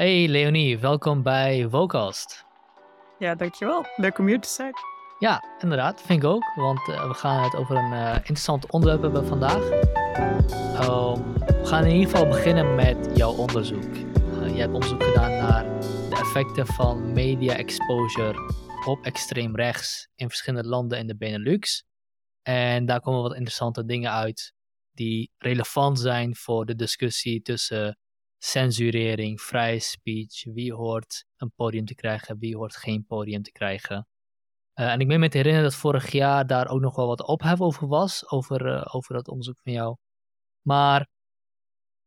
Hey Leonie, welkom bij Vocast. Ja, dankjewel. Leuk om hier te zijn. Ja, inderdaad, vind ik ook. Want uh, we gaan het over een uh, interessant onderwerp hebben vandaag. Um, we gaan in ieder geval beginnen met jouw onderzoek. Uh, jij hebt onderzoek gedaan naar de effecten van media exposure op extreem rechts in verschillende landen in de Benelux. En daar komen wat interessante dingen uit die relevant zijn voor de discussie tussen censurering, vrije speech, wie hoort een podium te krijgen, wie hoort geen podium te krijgen. Uh, en ik meen me te herinneren dat vorig jaar daar ook nog wel wat ophef over was, over, uh, over dat onderzoek van jou. Maar,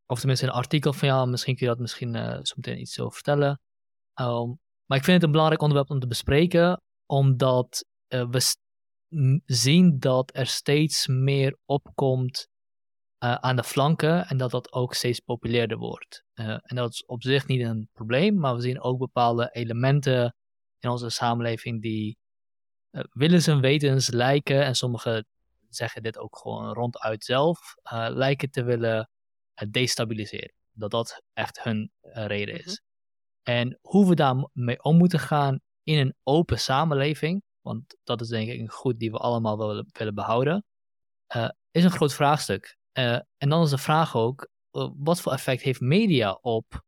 of tenminste een artikel van jou, misschien kun je dat misschien uh, zo meteen iets over vertellen. Um, maar ik vind het een belangrijk onderwerp om te bespreken, omdat we zien dat er steeds meer opkomt uh, aan de flanken en dat dat ook steeds populairder wordt. Uh, en dat is op zich niet een probleem, maar we zien ook bepaalde elementen in onze samenleving die uh, willens en wetens lijken, en sommigen zeggen dit ook gewoon ronduit zelf, lijken te willen destabiliseren. Dat dat echt hun reden is. Mm-hmm. En hoe we daarmee om moeten gaan in een open samenleving, want dat is denk ik een goed die we allemaal willen, willen behouden, is een groot vraagstuk. Uh, en dan is de vraag ook, uh, wat voor effect heeft media op,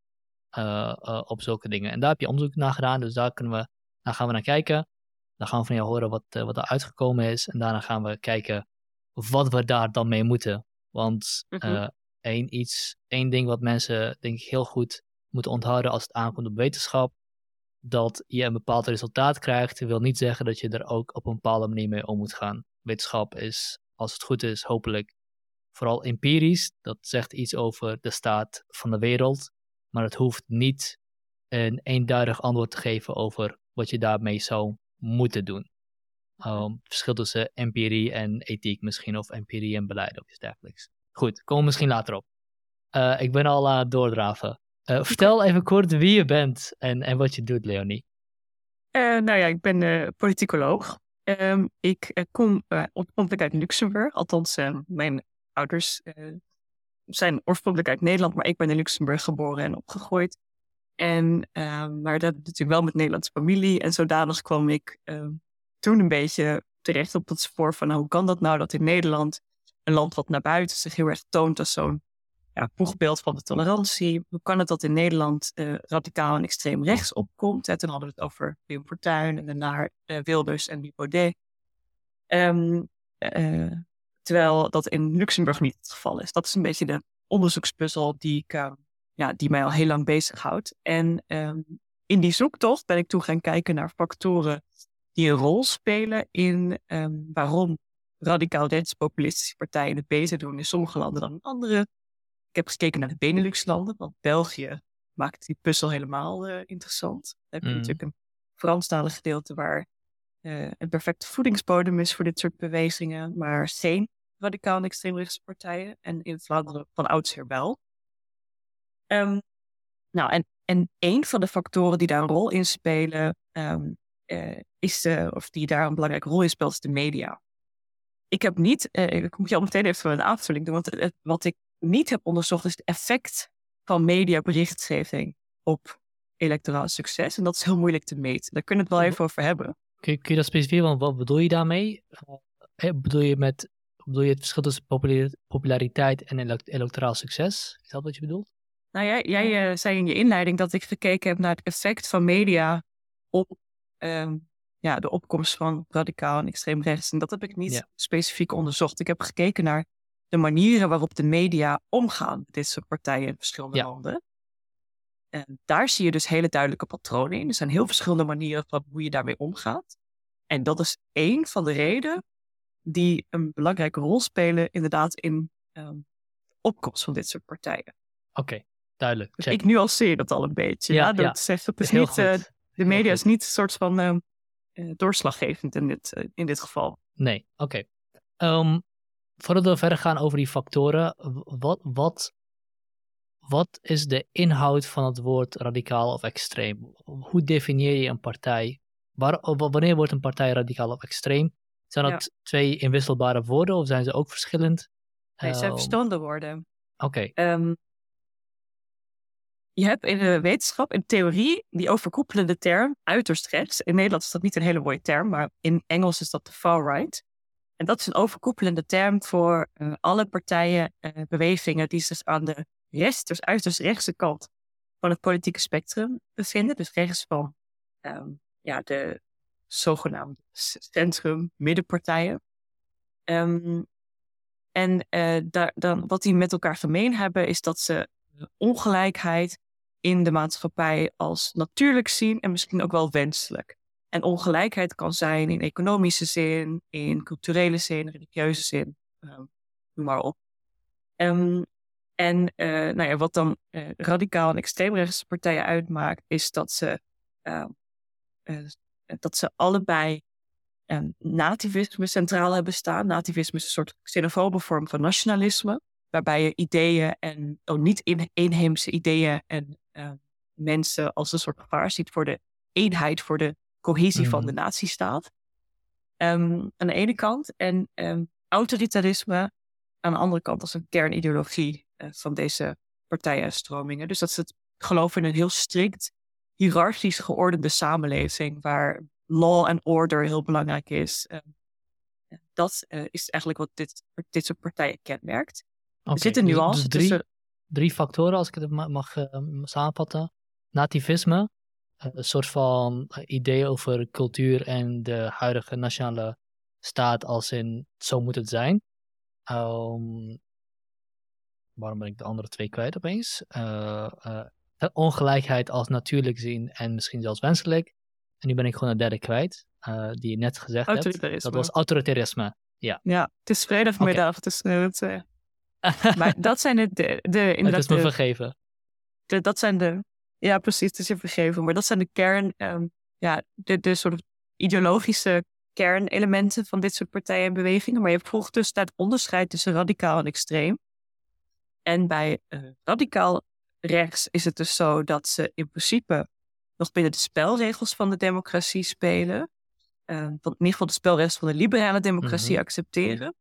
uh, op zulke dingen? En daar heb je onderzoek naar gedaan, dus daar, kunnen we, daar gaan we naar kijken. Dan gaan we van jou horen wat, wat er uitgekomen is. En daarna gaan we kijken wat we daar dan mee moeten. Want mm één, iets, één ding wat mensen denk ik heel goed moeten onthouden als het aankomt op wetenschap, dat je een bepaald resultaat krijgt, wil niet zeggen dat je er ook op een bepaalde manier mee om moet gaan. Wetenschap is, als het goed is, hopelijk vooral empirisch. Dat zegt iets over de staat van de wereld. Maar het hoeft niet een eenduidig antwoord te geven over wat je daarmee zou moeten doen. Um, het verschil tussen empirie en ethiek misschien, of empirie en beleid of iets dergelijks. Goed, komen we misschien later op. Uh, ik ben al aan het doordraven. Uh, vertel even kort wie je bent en, en wat je doet, Leonie. Uh, nou ja, ik ben politicoloog. Um, ik kom oorspronkelijk uit Luxemburg. Althans, mijn ouders uh, zijn oorspronkelijk uit Nederland, maar ik ben in Luxemburg geboren en opgegroeid. En, uh, maar dat natuurlijk wel met Nederlandse familie. En zodanig kwam ik uh, toen een beetje terecht op het spoor van nou, hoe kan dat nou dat in Nederland, een land wat naar buiten zich heel erg toont als zo'n ja, van de tolerantie, hoe kan het dat in Nederland uh, radicaal en extreem rechts opkomt? Hè, toen hadden we het over Wim Fortuyn en daarna Wilders en Baudet. Um, Terwijl dat in Luxemburg niet het geval is. Dat is een beetje de onderzoekspuzzel die, ik, uh, ja, die mij al heel lang bezighoudt. En um, in die zoektocht ben ik toen gaan kijken naar factoren die een rol spelen in um, waarom radicaal rechtspopulistische partijen het beter doen in sommige landen dan in andere. Ik heb gekeken naar de Benelux-landen, want België maakt die puzzel helemaal uh, interessant. Dan heb je mm. natuurlijk een Franstalig gedeelte waar uh, een perfecte voedingsbodem is voor dit soort bewegingen, maar geen radicaal en extreemrechtse partijen. En in Vlaanderen van oudsher wel. Um, nou, en, en een van de factoren die daar een rol in spelen, um, uh, is de, of die daar een belangrijke rol in speelt, is de media. Ik heb niet, uh, ik moet je al meteen even een aanvulling doen, want het, wat ik niet heb onderzocht is het effect van mediaberichtgeving op electoraal succes. En dat is heel moeilijk te meten. Daar kunnen we het wel even over hebben. Kun je, kun je dat specifiek, want wat bedoel je daarmee? Bedoel je met Bedoel je het verschil tussen populariteit en electoraal succes? Is dat wat je bedoelt? Nou, jij, jij uh, zei in je inleiding dat ik gekeken heb naar het effect van media op uh, ja, de opkomst van radicaal en extreem rechts. En dat heb ik niet specifiek onderzocht. Ik heb gekeken naar de manieren waarop de media omgaan met dit soort partijen in verschillende ja. landen. En daar zie je dus hele duidelijke patronen in. Er zijn heel verschillende manieren van hoe je daarmee omgaat. En dat is één van de redenen die een belangrijke rol spelen inderdaad in um, opkomst van dit soort partijen. Oké, duidelijk. Dus ik nuanceer dat al een beetje. Ja, ja, dat, ja. Zegt, dat is niet, uh, de media is niet een soort van uh, uh, doorslaggevend in dit, in dit geval. Nee, oké. Okay. Um, voordat we verder gaan over die factoren, wat, wat, wat is de inhoud van het woord radicaal of extreem? Hoe definieer je een partij? Waar, wanneer wordt een partij radicaal of extreem? Zijn dat twee inwisselbare woorden of zijn ze ook verschillend? Nee, ze zijn ehm, verschillende woorden. Oké. Ehm, je hebt in de wetenschap, in theorie, die overkoepelende term uiterst rechts. In Nederland is dat niet een hele mooie term, maar in Engels is dat de far right. En dat is een overkoepelende term voor uh, alle partijen, uh, bewegingen die zich aan de rest, dus uiterst rechtse kant van het politieke spectrum bevinden. Dus rechts van um, ja, de zogenaamde centrum-middenpartijen. Um, en uh, daar, dan, wat die met elkaar gemeen hebben, is dat ze ongelijkheid in de maatschappij als natuurlijk zien en misschien ook wel wenselijk. En ongelijkheid kan zijn in economische zin, in culturele zin, religieuze zin, um, noem maar op. Um, en uh, nou ja, wat dan radicaal en extreemrechtse partijen uitmaakt, is dat ze, dat ze allebei nativisme centraal hebben staan. Nativisme is een soort xenofobe vorm van nationalisme, waarbij je ideeën en oh, niet-inheemse ideeën en mensen als een soort gevaar ziet voor de eenheid, voor de cohesie van de mhm. natiestaat. Um, aan de ene kant. En um, autoritarisme aan de andere kant als een kernideologie uh, van deze partijen en stromingen. Dus dat ze het geloven in een heel strikt, hiërarchisch geordende samenleving waar law and order heel belangrijk is. Um, dat uh, is eigenlijk wat dit, dit soort partijen kenmerkt. Okay, er zitten dus- nuances dus drie, tussen... Drie factoren, als ik het mag uh, samenvatten. Nativisme, een soort van idee over cultuur en de huidige nationale staat als in zo moet het zijn. Um, waarom ben ik de andere twee kwijt opeens? Uh, uh, ongelijkheid als natuurlijk zien en misschien zelfs wenselijk. En nu ben ik gewoon een derde kwijt, uh, die je net gezegd hebt. Dat was autoritarisme. Ja, ja het is vrijdagmiddag, okay. het is... maar dat zijn de... de, de het is me vergeven. De, dat zijn de ja, precies. Het is je vergeven. Maar dat zijn de kern, um, ja, de, de soort ideologische kernelementen van dit soort partijen en bewegingen. Maar je hebt volgens dus het onderscheid tussen radicaal en extreem. En bij uh, radicaal rechts is het dus zo dat ze in principe nog binnen de spelregels van de democratie spelen. Uh, in ieder geval de spelregels van de liberale democratie mm -hmm. accepteren.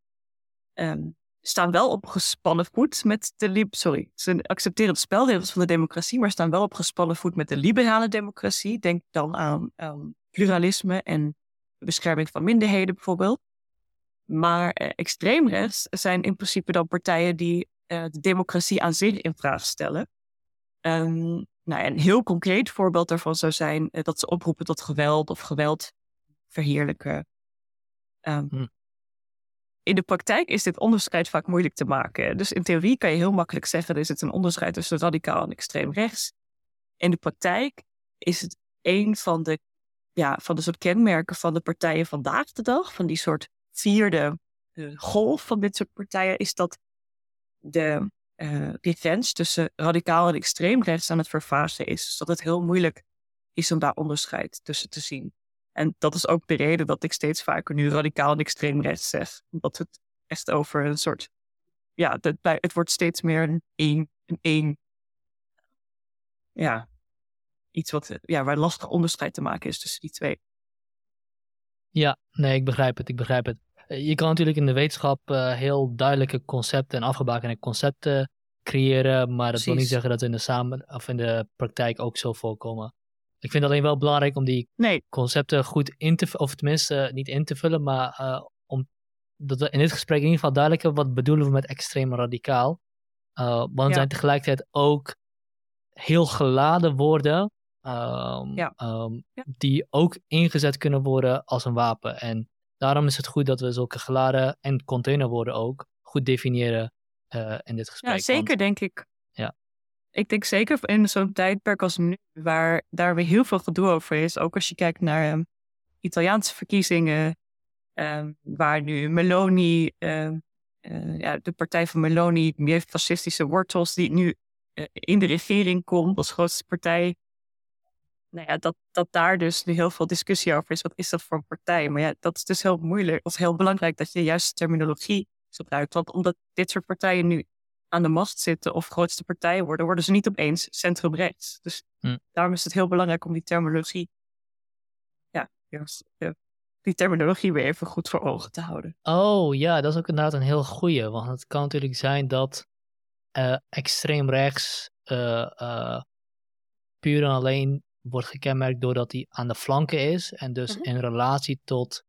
Um, staan wel op gespannen voet met de lib sorry, ze accepteren de spelregels van de democratie, maar staan wel op gespannen voet met de liberale democratie. Denk dan aan, pluralisme en bescherming van minderheden bijvoorbeeld. Maar eh, extreemrechts zijn in principe dan partijen die eh, de democratie aan zich in vraag stellen. Um, nou, een heel concreet voorbeeld daarvan zou zijn uh, dat ze oproepen tot geweld of geweld verheerlijken. Um, hm in de praktijk is dit onderscheid vaak moeilijk te maken. Dus in theorie kan je heel makkelijk zeggen: er zit een onderscheid tussen radicaal en extreem rechts. In de praktijk is het een van de, ja, van de soort kenmerken van de partijen vandaag de dag, van die soort vierde uh, golf van dit soort partijen, is dat de, uh, grens tussen radicaal en extreem rechts aan het vervagen is. Dus dat het heel moeilijk is om daar onderscheid tussen te zien. En dat is ook de reden dat ik steeds vaker nu radicaal en extreem rechts zeg. Omdat het echt over een soort. Ja, het, het wordt steeds meer een één. Een ja, iets wat, ja, waar lastig onderscheid te maken is tussen die twee. Ja, nee, ik begrijp het. Ik begrijp het. Eh, je kan natuurlijk in de wetenschap heel duidelijke concepten en afgebakende concepten creëren, maar dat Precies. wil niet zeggen dat ze in de, samen, of in de praktijk ook zo voorkomen. Ik vind het alleen wel belangrijk om die nee. concepten goed in te of tenminste niet in te vullen, maar uh, om dat we in dit gesprek in ieder geval duidelijk hebben wat bedoelen we met extreem radicaal. Uh, want ja. zijn tegelijkertijd ook heel geladen woorden um, ja. Um, ja. die ook ingezet kunnen worden als een wapen. En daarom is het goed dat we zulke geladen en containerwoorden ook goed definiëren uh, in dit gesprek. Ja, zeker want, denk ik. Ja ik denk zeker in zo'n tijdperk als nu, waar daar weer heel veel gedoe over is. Ook als je kijkt naar um, Italiaanse verkiezingen, um, waar nu Meloni, um, uh, ja, de partij van Meloni, die heeft fascistische wortels, die nu uh, in de regering komt als grootste partij. Nou ja, dat, dat daar dus nu heel veel discussie over is. Wat is dat voor een partij? Maar ja, dat is dus heel moeilijk. Het is heel belangrijk dat je de juiste terminologie gebruikt. Want omdat dit soort partijen nu aan de macht zitten of grootste partijen worden, worden ze niet opeens centrumrechts. Dus hm. daarom is het heel belangrijk om die terminologie, ja, die terminologie weer even goed voor ogen te houden. Oh ja, dat is ook inderdaad een heel goeie. Want het kan natuurlijk zijn dat uh, extreem rechts uh, uh, puur en alleen wordt gekenmerkt doordat hij aan de flanken is en dus Mhm. in relatie tot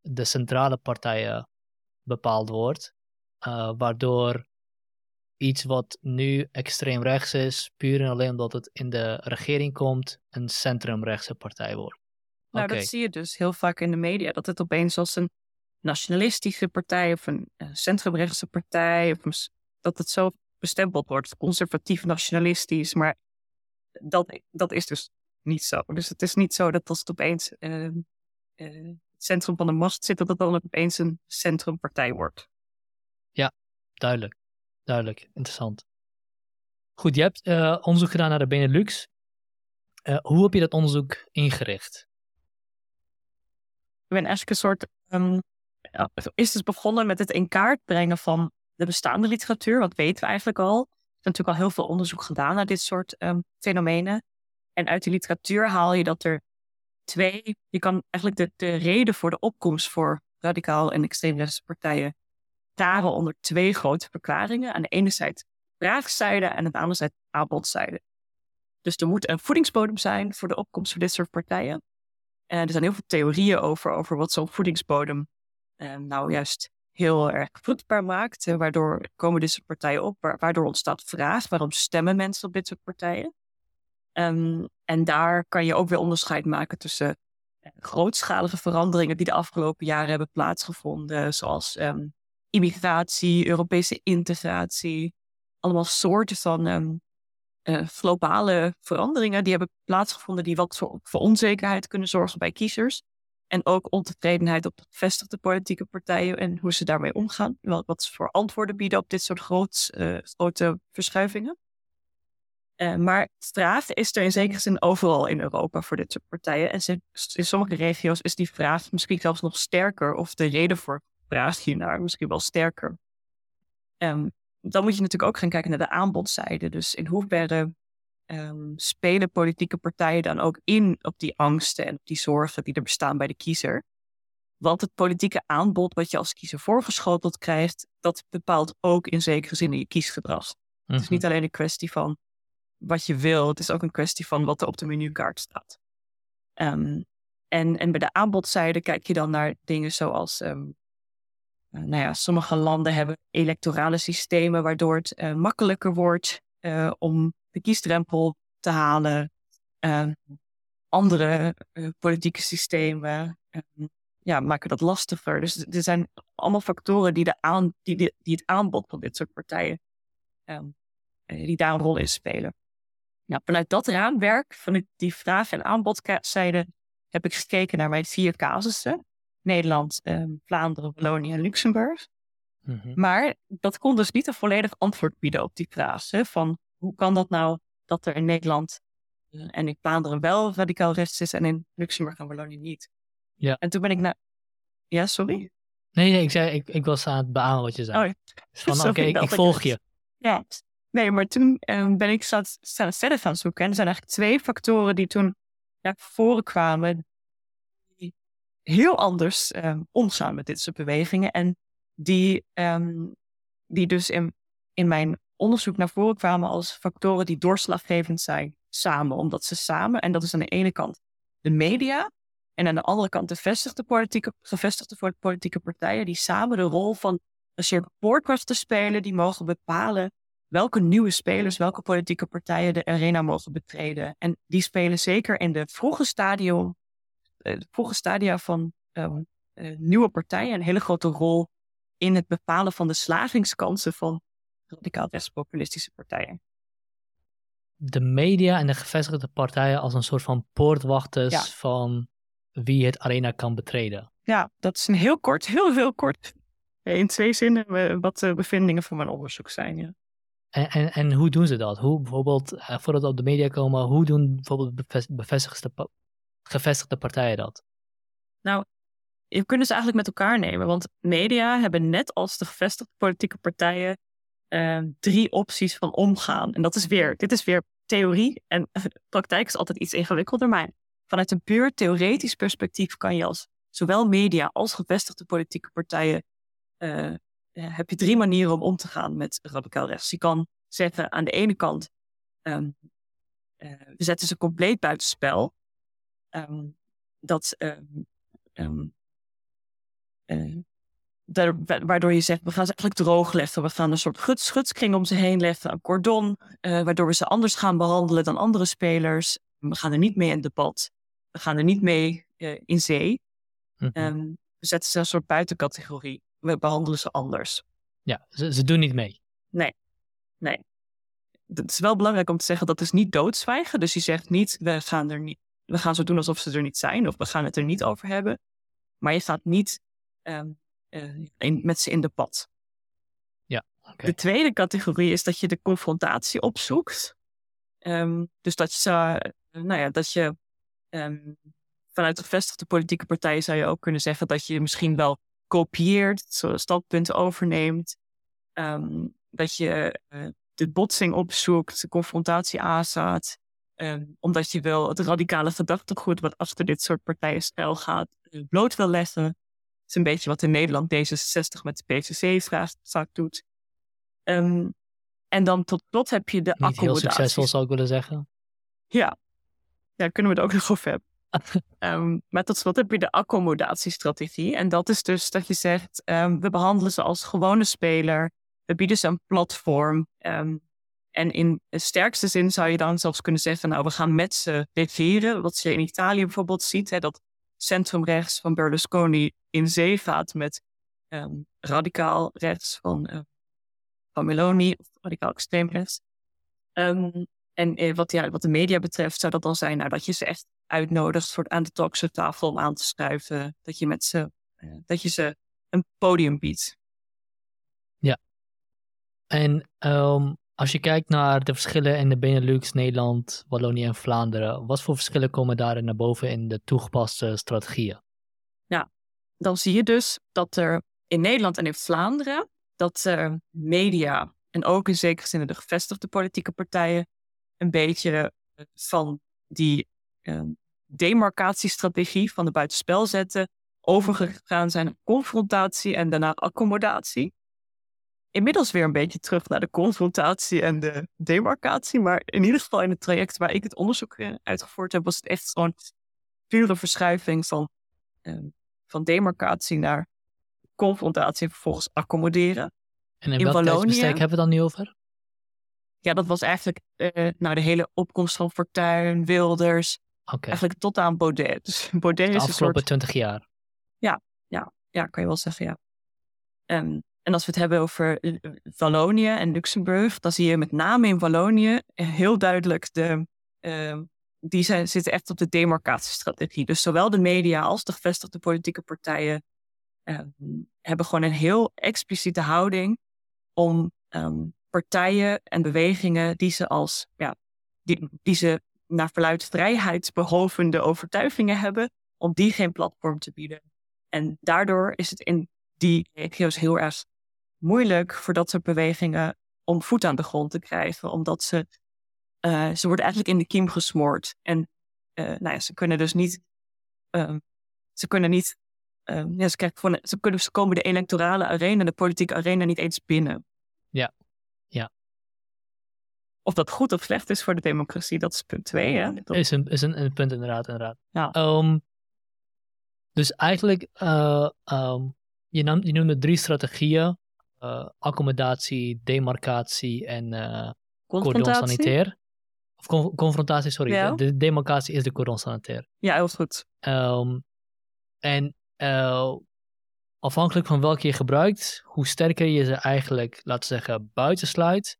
de centrale partijen bepaald wordt, eh, waardoor iets wat nu extreem rechts is, puur en alleen omdat het in de regering komt, een centrumrechtse partij wordt. Nou, dat zie je dus heel vaak in de media. Dat het opeens als een nationalistische partij of een eh, centrumrechtse partij, of dat het zo bestempeld wordt, conservatief nationalistisch. Maar dat, dat is dus niet zo. Dus het is niet zo dat als het opeens eh, eh, het centrum van de macht zit, dat het dan opeens een centrumpartij wordt. Duidelijk. Duidelijk. Interessant. Goed, je hebt eh, onderzoek gedaan naar de Benelux. Eh, hoe heb je dat onderzoek ingericht? Ik ben eigenlijk een soort. ehm, ja, is dus begonnen met het in kaart brengen van de bestaande literatuur. Wat weten we eigenlijk al? Er is natuurlijk al heel veel onderzoek gedaan naar dit soort ehm, fenomenen. En uit die literatuur haal je dat er twee. Je kan eigenlijk de, de reden voor de opkomst voor radicaal en extreemrechtse partijen taren onder twee grote verklaringen. Aan de ene zijde vraagzijde en aan de andere zijde aanbodzijde. Dus er moet een voedingsbodem zijn voor de opkomst van dit soort partijen. En er zijn heel veel theorieën over, over wat zo'n voedingsbodem eh, nou juist heel erg vruchtbaar maakt. eh, waardoor komen dit soort partijen op, wa- waardoor ontstaat vraag. Waarom stemmen mensen op dit soort partijen? Ehm, en daar kan je ook weer onderscheid maken tussen eh, grootschalige veranderingen die de afgelopen jaren hebben plaatsgevonden, zoals ehm, immigratie, Europese integratie, allemaal soorten van ehm, eh, globale veranderingen die hebben plaatsgevonden die wat voor, voor onzekerheid kunnen zorgen bij kiezers. En ook ontevredenheid op de gevestigde politieke partijen en hoe ze daarmee omgaan. Wel, wat ze voor antwoorden bieden op dit soort eh, grote verschuivingen. Eh, maar vraag is er in zekere zin overal in Europa voor dit soort partijen. En in sommige regio's is die vraag misschien zelfs nog sterker. Of de reden voor vraag hiernaar misschien wel sterker. Ehm, dan moet je natuurlijk ook gaan kijken naar de aanbodzijde. Dus in hoeverre ehm, spelen politieke partijen dan ook in op die angsten en op die zorgen die er bestaan bij de kiezer? Want het politieke aanbod wat je als kiezer voorgeschoteld krijgt, dat bepaalt ook in zekere zin je kiesgedrag. Het Mhm. is niet alleen een kwestie van wat je wil, het is ook een kwestie van wat er op de menukaart staat. Ehm, en, en bij de aanbodzijde kijk je dan naar dingen zoals, ehm, eh, nou ja, sommige landen hebben electorale systemen waardoor het eh, makkelijker wordt eh, om de kiesdrempel te halen. Ehm, andere politieke systemen ja, maken dat lastiger. Dus er zijn allemaal factoren die, de aan, die, die, die het aanbod van dit soort partijen die daar een rol in spelen. Nou, vanuit dat raamwerk, vanuit die vraag- en aanbodzijde, heb ik gekeken naar mijn vier casussen. Nederland, ehm, Vlaanderen, Wallonië en Luxemburg. Mhm. Maar dat kon dus niet een volledig antwoord bieden op die vraag. Hè, van hoe kan dat nou dat er in Nederland eh, en in Vlaanderen wel radicaal rechts is en in Luxemburg en Wallonië niet? Ja. En toen ben ik naar... Ja, sorry? Nee, nee, ik, zei, ik, ik was aan het beamen wat je zei. Oh, ja. Van, oké, ik, ik ik volg je. Ja, maar toen ehm, ben ik zat, verder gaan zoeken. En er zijn eigenlijk twee factoren die toen naar voren kwamen. Die heel anders ehm, omgaan met dit soort bewegingen. En die, ehm, die dus in, in mijn onderzoek naar voren kwamen als factoren die doorslaggevend zijn samen. Omdat ze samen, en dat is aan de ene kant de media. En aan de andere kant de gevestigde politieke, gevestigde politieke partijen. Die samen de rol van een soort woordkracht te spelen. Die mogen bepalen welke nieuwe spelers, welke politieke partijen de arena mogen betreden. En die spelen zeker in de vroege stadium, eh, de vroege stadia van ehm, eh, nieuwe partijen een hele grote rol in het bepalen van de slagingskansen van radicaal rechtspopulistische partijen. De media en de gevestigde partijen als een soort van poortwachters Ja. van wie het arena kan betreden. Ja, dat is een heel kort, heel veel kort. In twee zinnen eh, wat de bevindingen van mijn onderzoek zijn. Ja. En, en, en hoe doen ze dat? Hoe bijvoorbeeld, eh, voordat we op de media komen, hoe doen bijvoorbeeld beves- bevestigde, gevestigde partijen dat? je kunt ze eigenlijk met elkaar nemen. Want media hebben net als de gevestigde politieke partijen eh, drie opties van omgaan. En dat is weer, dit is weer theorie. En praktijk is altijd iets ingewikkelder. Maar vanuit een puur theoretisch perspectief kan je als zowel media als gevestigde politieke partijen. eh, heb je drie manieren om om te gaan met radicaal rechts. Je kan zeggen aan de ene kant. ehm, we zetten ze compleet buitenspel. Ehm, dat, um, waardoor je zegt, we gaan ze eigenlijk droog leggen. We gaan een soort schutskring om ze heen leggen, een cordon, waardoor we ze anders gaan behandelen dan andere spelers. We gaan er niet mee in debat. We gaan er niet mee in zee. Mm we zetten ze een soort buitencategorie. We behandelen ze anders. Ja, ze, ze doen niet mee. Nee, nee. Het is wel belangrijk om te zeggen dat is niet doodzwijgen. Dus je zegt niet, we gaan, er niet, we gaan zo doen alsof ze er niet zijn. Of we gaan het er niet over hebben. Maar je gaat niet um, in, met ze in de pad. Ja, De tweede categorie is dat je de confrontatie opzoekt. Um, dus dat je, uh, nou ja, dat je um, vanuit de gevestigde politieke partijen zou je ook kunnen zeggen dat je misschien wel kopieert, standpunten overneemt. Um, dat je uh, de botsing opzoekt, de confrontatie aanstaat. Um, omdat je wel het radicale gedachtegoed wat achter dit soort partijen stijl gaat, uh, bloot wil leggen. Dat is een beetje wat in Nederland D66 met de PCC vaak doet. Um, en dan tot slot heb je de Niet accommodatie. heel succesvol zou ik willen zeggen. Ja, ja daar kunnen we het ook nog over hebben. Um, maar tot slot heb je de accommodatiestrategie. En dat is dus dat je zegt, um, we behandelen ze als gewone speler. We bieden ze een platform. Um, en in de sterkste zin zou je dan zelfs kunnen zeggen, nou, we gaan met ze regeren. Wat je in Italië bijvoorbeeld ziet, hè, dat centrumrechts van Berlusconi in zee gaat met radicaal rechts van, uh, van Meloni, of radicaal extreem rechts. en eh, wat, ja, wat de media betreft zou dat dan zijn nou, dat je ze echt uitnodigt voor aan de talkshowtafel om aan te schuiven. Dat je, met ze, dat je ze een podium biedt. Ja. En um, als je kijkt naar de verschillen in de Benelux, Nederland, Wallonië en Vlaanderen, wat voor verschillen komen daarin naar boven in de toegepaste strategieën? Ja, dan zie je dus dat er in Nederland en in Vlaanderen, dat uh, media en ook in zekere zin de gevestigde politieke partijen een beetje van die Ehm, demarcatiestrategie van de buitenspel zetten, overgegaan zijn op confrontatie en daarna accommodatie. Inmiddels weer een beetje terug naar de confrontatie en de demarcatie, maar in ieder geval in het traject waar ik het onderzoek eh, uitgevoerd heb, was het echt gewoon pure verschuiving van, uh, van demarcatie naar confrontatie en vervolgens accommoderen. En in, in welk hebben we dan nu over? Ja, dat was eigenlijk uh, nou, de hele opkomst van Fortuyn, Wilders, Eigenlijk tot aan Baudet. Dus Baudet is de afgelopen soort... 20 jaar. Ja, ja, ja, kan je wel zeggen, ja. Um, en als we het hebben over eh, Wallonië en Luxemburg, dan zie je met name in Wallonië heel duidelijk de. Uh, die zijn, zitten echt op de demarcatiestrategie. Dus zowel de media als de gevestigde politieke partijen uh, hebben gewoon een heel expliciete houding om partijen en bewegingen die ze als ja, die, die ze naar verluid vrijheidsbehovende overtuigingen hebben, om die geen platform te bieden. En daardoor is het in die regio's heel erg moeilijk voor dat soort bewegingen om voet aan de grond te krijgen, omdat ze, uh, ze worden eigenlijk in de kiem gesmoord. En uh, nou ja, ze kunnen dus niet, uh, ze kunnen niet, ehm, ja, ze, krijgen ze, kunnen, ze komen de electorale arena, de politieke arena niet eens binnen. Of dat goed of slecht is voor de democratie, dat is punt twee. Hè? Dat... Is, een, is een, een, punt inderdaad, inderdaad. Ja. Um, dus eigenlijk, uh, um, je, nam, je noemde drie strategieën. Uh, accommodatie, demarcatie en uh, cordon sanitair. Of con confrontatie, sorry. Ja. De, de, demarcatie is de cordon sanitair. Ja, heel goed. Um, en afhankelijk van welke je gebruikt, hoe sterker je ze eigenlijk, laten we zeggen, buitensluit,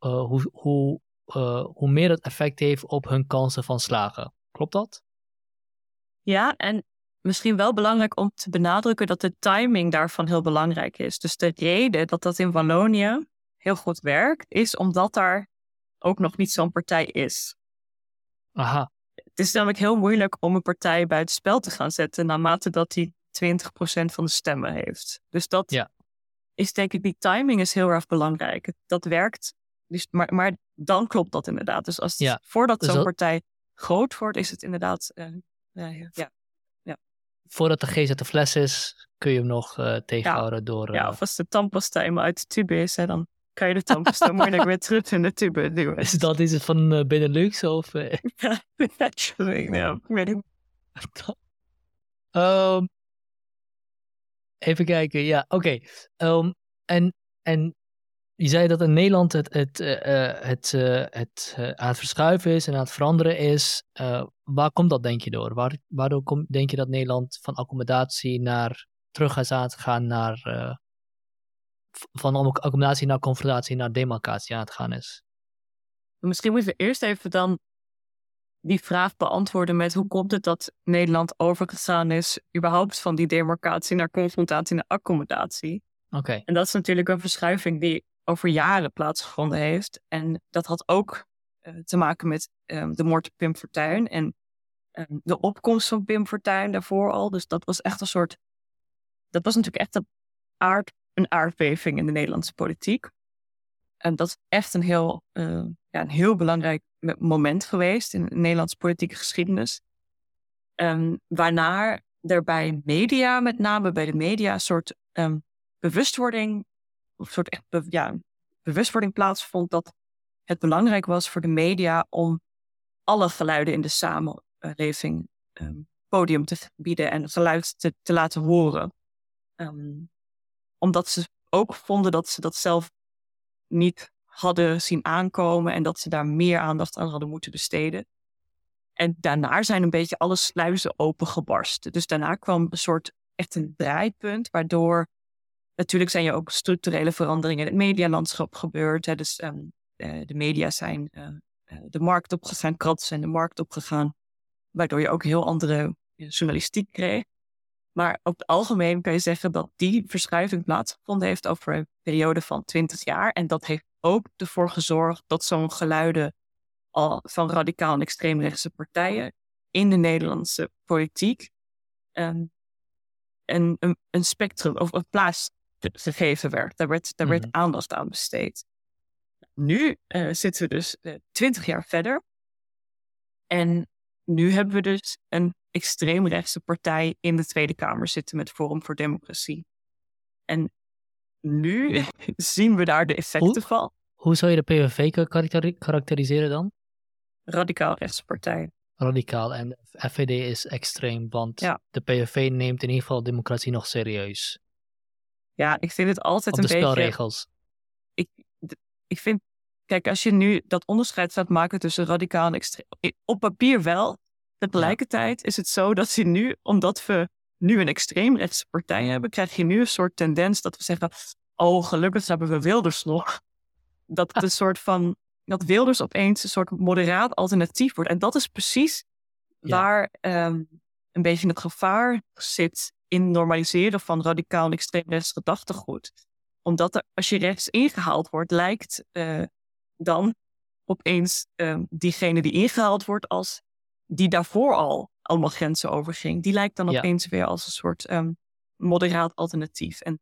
uh, hoe, hoe, uh, hoe meer het effect heeft op hun kansen van slagen. Klopt dat? Ja, en misschien wel belangrijk om te benadrukken dat de timing daarvan heel belangrijk is. Dus de reden dat dat in Wallonië heel goed werkt, is omdat daar ook nog niet zo'n partij is. Aha. Het is namelijk heel moeilijk om een partij buiten spel te gaan zetten naarmate dat die 20% van de stemmen heeft. Dus dat ja. is denk ik, die timing is heel erg belangrijk. Dat werkt dus, maar, maar dan klopt dat inderdaad. Dus als ja. voordat dus zo'n partij groot wordt, is het inderdaad. Uh, uh, ja. ja. Voordat de GZ de fles is, kun je hem nog uh, tegenhouden door. Ja, of als de tandpasta eenmaal uit de tube is, hè, dan kan je de tandpasta moeilijk weer terug in de tube duwen. Is dat iets van uh, Benelux of... Ja, ik weet um, even kijken, ja, oké. Okay. Um, en, en je zei dat in Nederland het, het, uh, het, uh, het uh, aan het verschuiven is en aan het veranderen is. waar komt dat, denk je, door? Waar, waardoor kom, denk je dat Nederland van accommodatie naar terug gaat gaan naar. van accommodatie naar confrontatie naar demarcatie aan het gaan is? Misschien moeten we eerst even dan die vraag beantwoorden met hoe komt het dat Nederland overgegaan is, überhaupt van die demarcatie naar confrontatie naar accommodatie? Oké. En dat is natuurlijk een verschuiving die over jaren plaatsgevonden heeft. En dat had ook uh, te maken met um, de moord op Pim Fortuyn en um, de opkomst van Pim Fortuyn daarvoor al. Dus dat was echt een soort. Dat was natuurlijk echt een, aard, een aardbeving in de Nederlandse politiek. En dat is echt een heel, uh, ja, een heel belangrijk moment geweest in de Nederlandse politieke geschiedenis. Um, waarna er bij media, met name bij de media, een soort bewustwording een soort echt bewustwording plaatsvond dat het belangrijk was voor de media om alle geluiden in de samenleving um, podium te bieden en geluid te, te laten horen. Um, omdat ze ook vonden dat ze dat zelf niet hadden zien aankomen en dat ze daar meer aandacht aan hadden moeten besteden. En daarna zijn een beetje alle sluizen opengebarsten. Dus daarna kwam een soort echt een draaipunt, waardoor Natuurlijk zijn er ook structurele veranderingen in het medialandschap gebeurd. Hè. Dus um, de media zijn uh, de markt opgegaan, kranten zijn de markt opgegaan. Waardoor je ook heel andere journalistiek kreeg. Maar op het algemeen kan je zeggen dat die verschuiving plaatsgevonden heeft over een periode van 20 jaar. En dat heeft ook ervoor gezorgd dat zo'n geluiden van radicaal en extreemrechtse partijen in de Nederlandse politiek um, een, een, een, spectrum of een plaats gegeven werd. Daar werd, daar werd mhm. aandacht aan besteed. Nu uh, zitten we dus uh, twintig jaar verder. En nu hebben we dus een extreemrechtse partij in de Tweede Kamer zitten met Forum voor Democratie. En nu zien we daar de effecten van. Hoe zou je de PVV karakteriseren dan? Radicaal rechtse partij. Radicaal. En FVD is extreem, want ja. de PVV neemt in ieder geval democratie nog serieus. Ja, ik vind het altijd een beetje... Op de spelregels. Ik, ik vind... Kijk, als je nu dat onderscheid gaat maken tussen radicaal en extreem... Op papier wel. Tegelijkertijd is het zo dat je nu, omdat we nu een extreemrechtse partij hebben, krijg je nu een soort tendens dat we zeggen... Oh, gelukkig hebben we Wilders nog. Dat het een soort van... Dat Wilders opeens een soort moderaat alternatief wordt. En dat is precies waar um, een beetje het gevaar zit in normaliseren van radicaal en extreem rechts gedachtegoed. Omdat er, als je rechts ingehaald wordt, lijkt uh, dan opeens uh, diegene die ingehaald wordt als die daarvoor al allemaal grenzen overging, die lijkt dan opeens weer als een soort um, moderaat alternatief. En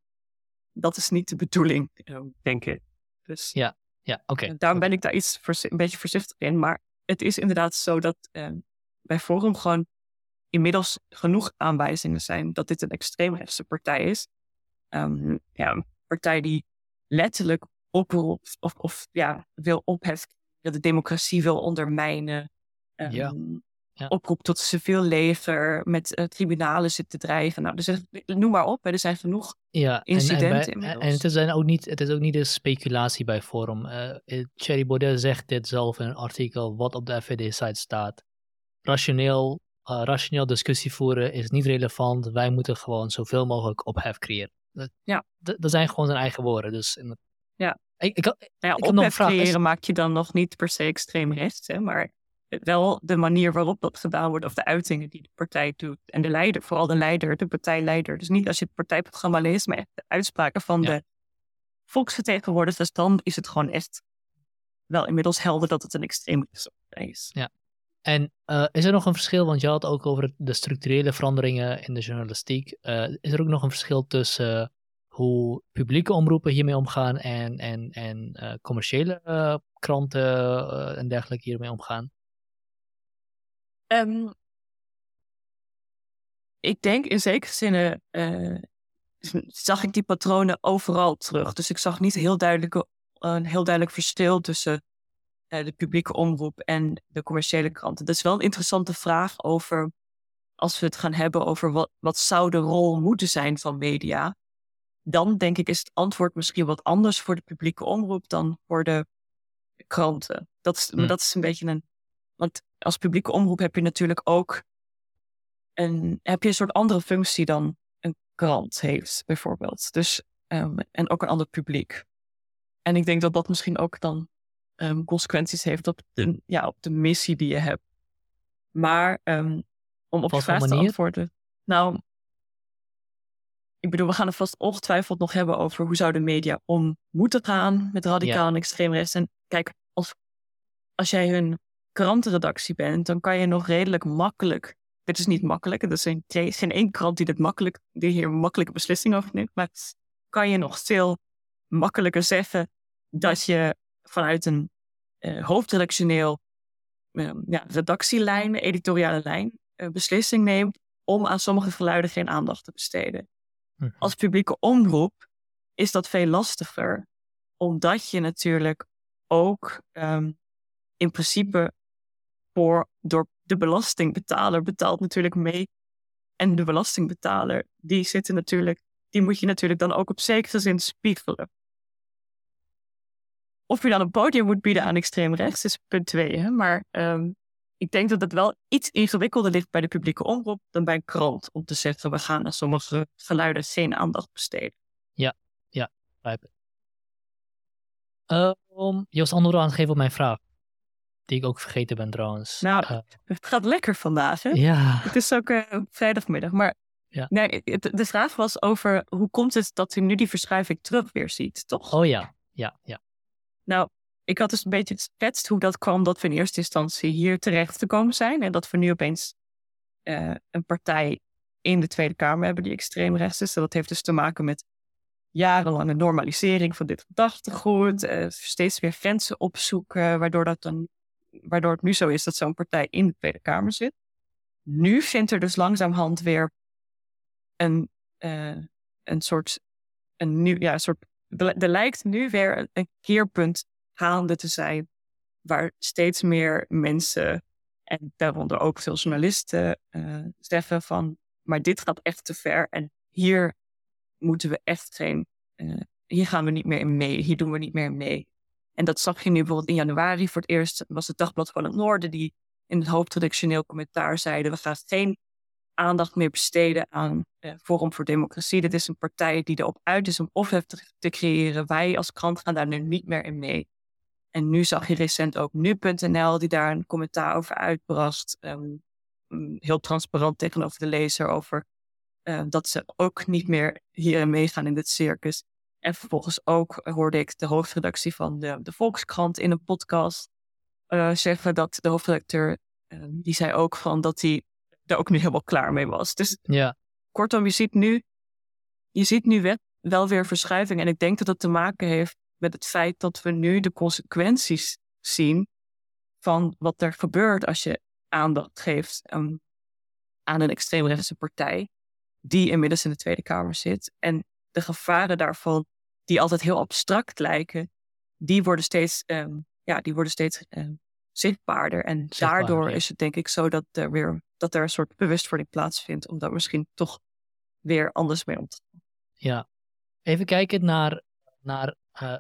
dat is niet de bedoeling, uh, denk ik. Dus ja, ja oké. Okay. daarom ben ik daar iets een beetje voorzichtig in. Maar het is inderdaad zo dat bij Forum gewoon inmiddels genoeg aanwijzingen zijn dat dit een extreemrechtse partij is. Um, ja, een partij die letterlijk oproept of, of ja, wil opheffen, dat de democratie wil ondermijnen. Um, ja. Ja. Oproept tot civiel leger, met uh, tribunalen zit te drijven. Nou, dus noem maar op, hè, er zijn genoeg ja, incidenten. En, en, en, het, is ook niet, het is ook niet een speculatie bij Forum. Uh, Thierry Baudet zegt dit zelf in een artikel wat op de FVD-site staat. Rationeel rationeel discussie voeren is niet relevant. Wij moeten gewoon zoveel mogelijk ophef creëren. Dat, ja. dat zijn gewoon zijn eigen woorden. Dus in, ja. Ik, ik, nou ja, ik ophef creëren maak je dan nog niet per se extreem rechts. Hè, maar wel de manier waarop dat gedaan wordt. Of de uitingen die de partij doet. En de leider, vooral de leider, de partijleider. Dus niet als je het partijprogramma leest, maar echt de uitspraken van de volksvertegenwoordigers. Dan is het gewoon echt wel inmiddels helder dat het een extreem partij is. Ja. En uh, is er nog een verschil, want je had ook over de structurele veranderingen in de journalistiek. Uh, is er ook nog een verschil tussen uh, hoe publieke omroepen hiermee omgaan en, en, en commerciële kranten en dergelijke hiermee omgaan? Um, ik denk in zekere zin zag ik die patronen overal terug. Dus ik zag niet heel duidelijke een heel duidelijk verschil tussen de publieke omroep en de commerciële kranten. Dat is wel een interessante vraag over, als we het gaan hebben over wat, wat zou de rol moeten zijn van media. Dan denk ik is het antwoord misschien wat anders voor de publieke omroep dan voor de kranten. Dat is, Hmm. dat is een beetje een. Want als publieke omroep heb je natuurlijk ook een, heb je een soort andere functie dan een krant heeft, bijvoorbeeld. Dus, ehm, en ook een ander publiek. En ik denk dat dat misschien ook dan ehm, consequenties heeft op de, ja, op de missie die je hebt. Maar ehm, om op je voor vraag te antwoorden. Nou, ik bedoel, we gaan het vast ongetwijfeld nog hebben over hoe zou de media om moeten gaan met radicaal en extreem rechts. En kijk, als, als jij een krantenredactie bent, dan kan je nog redelijk makkelijk. Dit is niet makkelijk, er is geen, geen één krant die, dit makkelijk, die hier makkelijke beslissing over neemt. Maar kan je nog veel makkelijker zeggen dat je vanuit een uh, hoofdredactioneel uh, ja, redactielijn, editoriale lijn, uh, beslissing neemt om aan sommige geluiden geen aandacht te besteden. Mhm. Als publieke omroep is dat veel lastiger, omdat je natuurlijk ook um, in principe voor, door de belastingbetaler betaalt natuurlijk mee. En de belastingbetaler, die zitten natuurlijk, die moet je natuurlijk dan ook op zekere zin spiegelen. Of je dan een podium moet bieden aan extreem rechts, is punt twee. Hè? Maar um, ik denk dat het wel iets ingewikkelder ligt bij de publieke omroep dan bij een krant. Om te zeggen, we gaan aan sommige geluiden geen aandacht besteden. Ja, ja, begrijp ik. Uh, um, je was antwoord aan het geven op mijn vraag. Die ik ook vergeten ben trouwens. Nou, uh, het gaat lekker vandaag, hè? Ja. Het is ook uh, vrijdagmiddag. Maar ja. nee, het, de vraag was over hoe komt het dat u nu die verschuiving terug weer ziet, toch? Oh ja, ja, ja. Nou, ik had dus een beetje geschetst hoe dat kwam dat we in eerste instantie hier terecht te komen zijn. En dat we nu opeens uh, een partij in de Tweede Kamer hebben die extreem rechts is. Dat heeft dus te maken met jarenlange normalisering van dit gedachtegoed. Uh, steeds weer grenzen opzoeken, waardoor, dat dan, waardoor het nu zo is dat zo'n partij in de Tweede Kamer zit. Nu vindt er dus langzaamhand weer een, uh, een soort, een nieuw, ja, een soort, er lijkt nu weer een keerpunt gaande te zijn, waar steeds meer mensen, en daaronder ook veel journalisten, uh, zeggen van, maar dit gaat echt te ver en hier moeten we echt geen, uh, hier gaan we niet meer in mee, hier doen we niet meer mee. En dat zag je nu bijvoorbeeld in januari voor het eerst, was het Dagblad van het Noorden die in het hoofdredactioneel commentaar zeiden, we gaan geen aandacht meer besteden aan uh, Forum voor Democratie. Dit is een partij die erop uit is om ophef te, te creëren. Wij als krant gaan daar nu niet meer in mee. En nu zag je recent ook nu.nl die daar een commentaar over uitbracht. Um, heel transparant tegenover de lezer over uh, dat ze ook niet meer hierin meegaan in dit circus. En vervolgens ook hoorde ik de hoofdredactie van de, de Volkskrant in een podcast uh, zeggen dat de hoofdredacteur, uh, die zei ook van dat hij er ook nu helemaal klaar mee was. Dus ja. kortom, je ziet nu, je ziet nu wel weer verschuiving. En ik denk dat het te maken heeft met het feit dat we nu de consequenties zien van wat er gebeurt als je aandacht geeft um, aan een extreemrechtse partij, die inmiddels in de Tweede Kamer zit. En de gevaren daarvan, die altijd heel abstract lijken, die worden steeds, um, ja, die worden steeds um, zichtbaarder. En Zichtbaar, daardoor ja. is het denk ik zo dat er weer dat er een soort bewustwording plaatsvindt, om daar misschien toch weer anders mee om te gaan. Ja, even kijken naar, naar uh,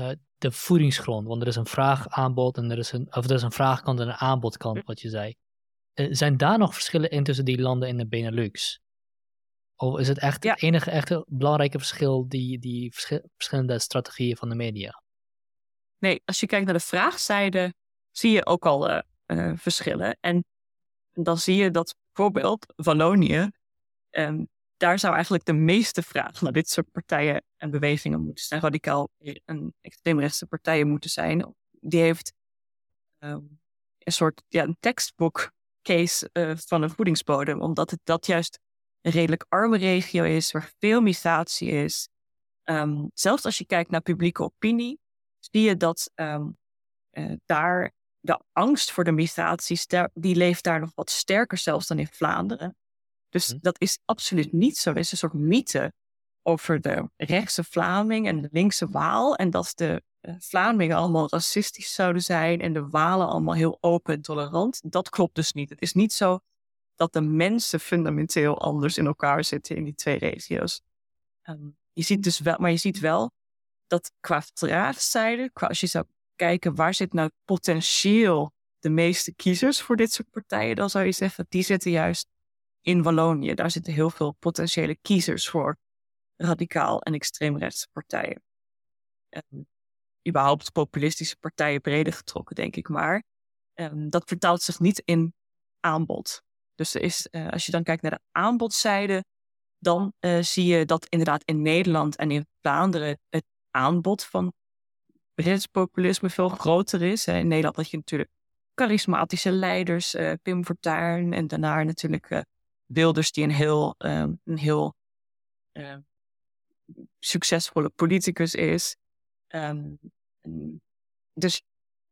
uh, de voedingsgrond. Want er is een vraaгаanbod en er is een, of er is een vraagkant en een aanbodkant, wat je zei. Uh, zijn daar nog verschillen in tussen die landen in de Benelux? Of is het echt Ja. het enige echte belangrijke verschil, die, die verschi- verschillende strategieën van de media? Nee, als je kijkt naar de vraagzijde, zie je ook al uh, uh, verschillen. En dan zie je dat bijvoorbeeld Wallonië, um, daar zou eigenlijk de meeste vraag naar dit soort partijen en bewegingen moeten zijn. Radicaal en extreemrechtse partijen moeten zijn. Die heeft um, een soort ja, een textbook case uh, van een voedingsbodem, omdat het dat juist een redelijk arme regio is, waar veel migratie is. Um, zelfs als je kijkt naar publieke opinie, zie je dat uh, daar de angst voor de migratie, die leeft daar nog wat sterker zelfs dan in Vlaanderen. Dus hm. dat is absoluut niet zo. Het is een soort mythe over de rechtse Vlaming en de linkse Waal. En dat de uh, Vlamingen allemaal racistisch zouden zijn en de Walen allemaal heel open en tolerant. Dat klopt dus niet. Het is niet zo dat de mensen fundamenteel anders in elkaar zitten in die twee regio's. Ehm, je ziet dus wel, maar je ziet wel dat qua vraagzijde, qua, als je zou kijken waar zit nou potentieel de meeste kiezers voor dit soort partijen, dan zou je zeggen, die zitten juist in Wallonië. Daar zitten heel veel potentiële kiezers voor radicaal en extreemrechtse partijen. En überhaupt populistische partijen breder getrokken, denk ik maar. En dat vertaalt zich niet in aanbod. Dus er is, uh, als je dan kijkt naar de aanbodzijde, dan uh, zie je dat inderdaad in Nederland en in Vlaanderen het aanbod van Brits populisme veel groter is. In Nederland had je natuurlijk charismatische leiders, uh, Pim Fortuyn en daarna natuurlijk uh, Wilders die een heel, um, een heel uh, succesvolle politicus is. Um, dus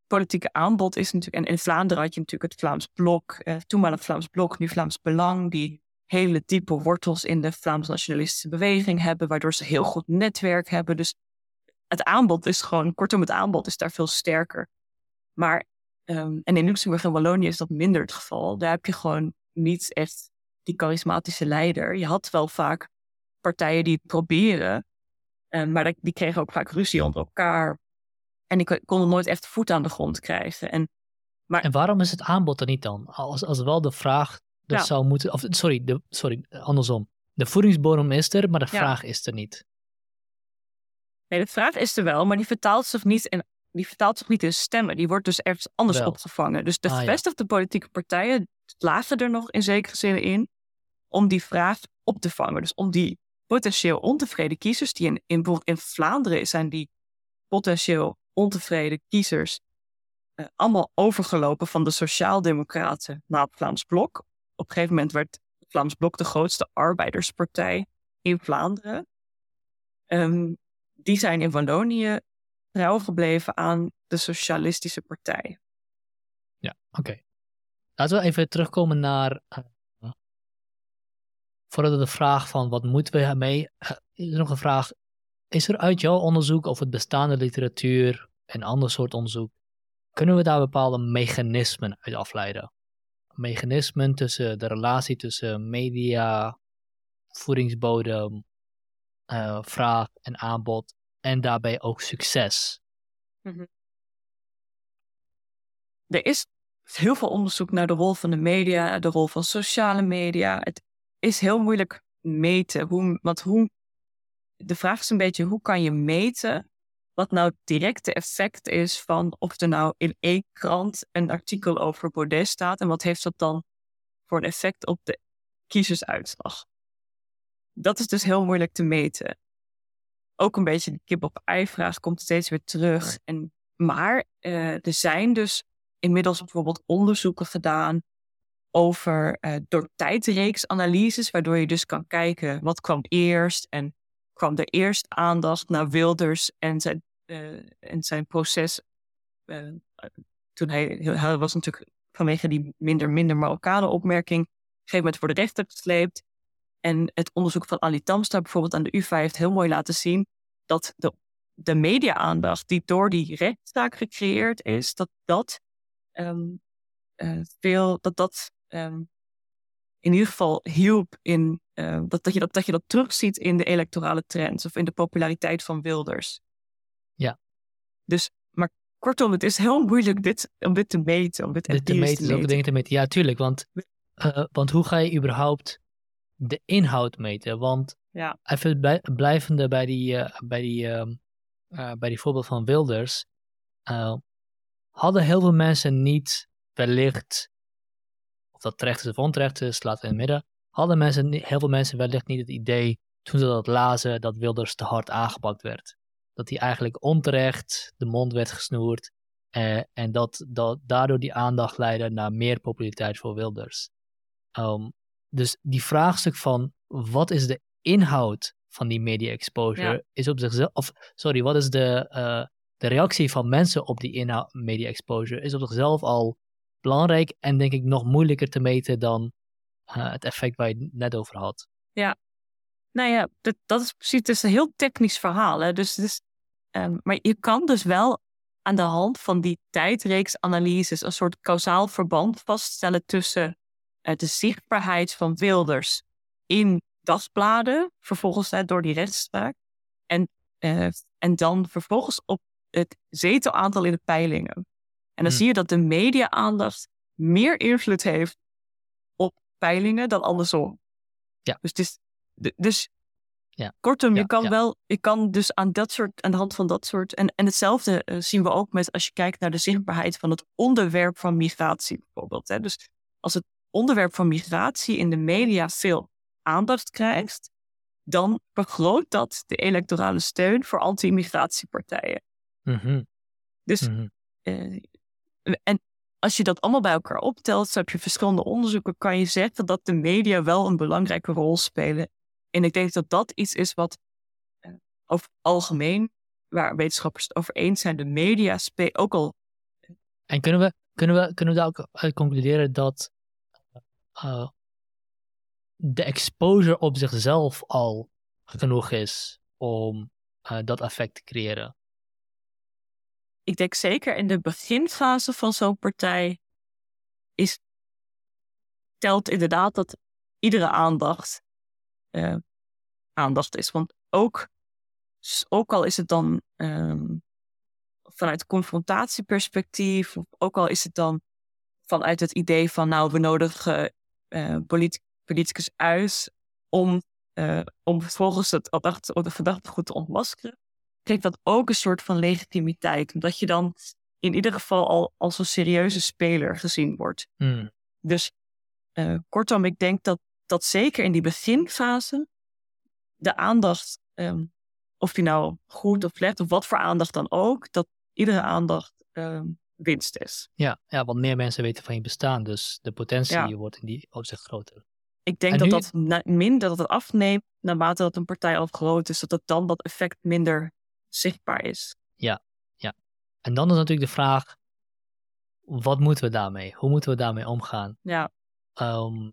politieke aanbod is natuurlijk, en in Vlaanderen had je natuurlijk het Vlaams Blok, uh, toenmalig Vlaams Blok, nu Vlaams Belang, die hele diepe wortels in de Vlaams nationalistische beweging hebben, waardoor ze heel goed netwerk hebben. Dus het aanbod is gewoon, kortom, het aanbod is daar veel sterker. Maar, um, en in Luxemburg en Wallonië is dat minder het geval. Daar heb je gewoon niet echt die charismatische leider. Je had wel vaak partijen die het proberen, um, maar die kregen ook vaak ruzie onder elkaar. En die konden nooit echt voet aan de grond krijgen. En, maar, en waarom is het aanbod er niet dan? Als, als wel de vraag er ja. zou moeten, of sorry, de, sorry, andersom. De voedingsbodem is er, maar de vraag is er niet. Nee, de vraag is er wel, maar die vertaalt zich niet in, die vertaalt zich niet in stemmen. Die wordt dus ergens anders wel. opgevangen. Dus de ah, gevestigde ja. politieke partijen slagen er nog in zekere zin in om die vraag op te vangen. Dus om die potentieel ontevreden kiezers, die in, in, in Vlaanderen zijn die potentieel ontevreden kiezers uh, allemaal overgelopen van de Sociaaldemocraten naar het Vlaams Blok. Op een gegeven moment werd het Vlaams Blok de grootste arbeiderspartij in Vlaanderen. Um, die zijn in Wallonië trouw gebleven aan de Socialistische Partij. Ja, oké. Laten we even terugkomen naar. Uh, voordat de vraag van wat moeten we ermee. Uh, is er nog een vraag. Is er uit jouw onderzoek of het bestaande literatuur en ander soort onderzoek. kunnen we daar bepaalde mechanismen uit afleiden? Mechanismen tussen de relatie tussen media, voedingsbodem, uh, vraag en aanbod en daarbij ook succes. -hmm. Er is heel veel onderzoek naar de rol van de media, de rol van sociale media. Het is heel moeilijk meten. Hoe, want hoe, de vraag is een beetje, hoe kan je meten wat nou het directe effect is van of er nou in één krant een artikel over Baudet staat en wat heeft dat dan voor een effect op de kiezersuitslag? Dat is dus heel moeilijk te meten ook een beetje de kip-op-ei-vraag komt steeds weer terug. En, maar uh, er zijn dus inmiddels bijvoorbeeld onderzoeken gedaan over uh, door tijdreeksanalyses, waardoor je dus kan kijken wat kwam eerst en kwam er eerst aandacht naar Wilders en zijn, uh, en zijn proces. toen hij, hij was natuurlijk vanwege die minder, minder Marokkanen opmerking, op een gegeven moment voor de rechter gesleept. En het onderzoek van Ali Tamstra bijvoorbeeld aan de UvA heeft heel mooi laten zien dat de, de media-aandacht die door die rechtszaak gecreëerd is, dat dat um, uh, veel, dat dat um, in ieder geval hielp in, uh, dat, dat, je dat, dat je dat terugziet in de electorale trends of in de populariteit van Wilders. Ja. Dus, maar kortom, het is heel moeilijk dit, om dit te meten, om dit, dit te meten. Te meten. te meten. Ja, tuurlijk, want, uh, want hoe ga je überhaupt de inhoud meten. Want ja. even blijvende bij die, uh, bij, die, uh, uh, bij die voorbeeld van Wilders. Eh, hadden heel veel mensen niet wellicht, of dat terecht is of onterecht is, laten we in het midden. Hadden mensen, heel veel mensen wellicht niet het idee toen ze dat lazen dat Wilders te hard aangepakt werd. Dat hij eigenlijk onterecht de mond werd gesnoerd. en dat, dat daardoor die aandacht leidde naar meer populariteit voor Wilders. Um, dus die vraagstuk van wat is de inhoud van die media exposure is op zichzelf, of sorry, wat is de, uh, de reactie van mensen op die inhoud, media exposure, is op zichzelf al belangrijk en denk ik nog moeilijker te meten dan uh, het effect waar je het net over had. Ja, Nou ja, dat, dat is precies. Het is een heel technisch verhaal. Hè? Dus, dus, um, maar je kan dus wel aan de hand van die tijdreeksanalyses een soort kausaal verband vaststellen tussen de zichtbaarheid van Wilders in dagbladen, vervolgens hè, door die rechtspraak, en, uh, en dan vervolgens op het zetelaantal in de peilingen. En dan Hmm. zie je dat de media-aandacht meer invloed heeft op peilingen dan andersom. Ja. Dus, het is, dus Ja. kortom, Ja, je kan ja. wel, je kan dus aan dat soort, aan de hand van dat soort. En, en hetzelfde eh, zien we ook met als je kijkt naar de zichtbaarheid van het onderwerp van migratie bijvoorbeeld. Hè. Dus als het onderwerp van migratie in de media veel aandacht krijgt, dan vergroot dat de electorale steun voor anti-immigratiepartijen. Mhm, Dus mhm. eh, en als je dat allemaal bij elkaar optelt, heb je verschillende onderzoeken, kan je zeggen dat de media wel een belangrijke rol spelen. En ik denk dat dat iets is wat eh, over het algemeen, waar wetenschappers het over eens zijn, de media spelen ook al. En kunnen we, kunnen, we, kunnen we daar ook uit concluderen dat eh, de exposure op zichzelf al genoeg is om eh, dat effect te creëren? Ik denk zeker in de beginfase van zo'n partij is, telt inderdaad dat iedere aandacht eh, aandacht is. Want ook, ook al is het dan ehm, vanuit confrontatieperspectief, ook al is het dan vanuit het idee van nou, we nodigen eh polit- politicus uit om, eh, om vervolgens het verdachte, de verdachte goed te ontmaskeren, geeft dat ook een soort van legitimiteit. Omdat je dan in ieder geval al als een serieuze speler gezien wordt. Hmm, Dus eh, kortom, ik denk dat, dat zeker in die beginfase de aandacht, ehm, of die nou goed of slecht, of wat voor aandacht dan ook, dat iedere aandacht ehm, winst is. Ja, ja, want meer mensen weten van je bestaan, dus de potentie Ja. wordt in die opzicht groter. Ik denk En dat dat minder dat het afneemt naarmate dat een partij al groot is, dat het dan dat effect minder zichtbaar is. En dan is natuurlijk de vraag, wat moeten we daarmee? Hoe moeten we daarmee omgaan? Ja, Ehm,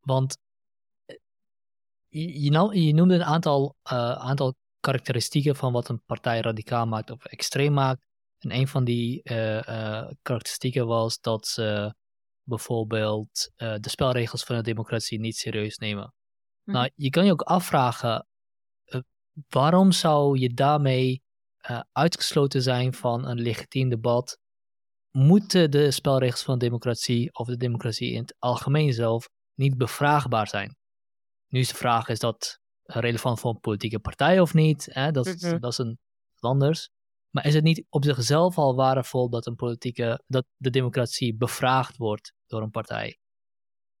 want eh, je, je, je noemde een aantal, eh, aantal karakteristieken van wat een partij radicaal maakt of extreem maakt. En een van die eh, eh, karakteristieken was dat ze bijvoorbeeld eh, de spelregels van de democratie niet serieus nemen. Mhm. Nou, je kan je ook afvragen, waarom zou je daarmee uitgesloten zijn van een legitiem debat? Moeten de spelregels van de democratie of de democratie in het algemeen zelf niet bevraagbaar zijn? Nu is de vraag, is dat relevant voor een politieke partij of niet? Hè? Dat, is, Mhm. dat is een anders. Maar is het niet op zichzelf al waardevol dat een politieke, dat de democratie bevraagd wordt door een partij?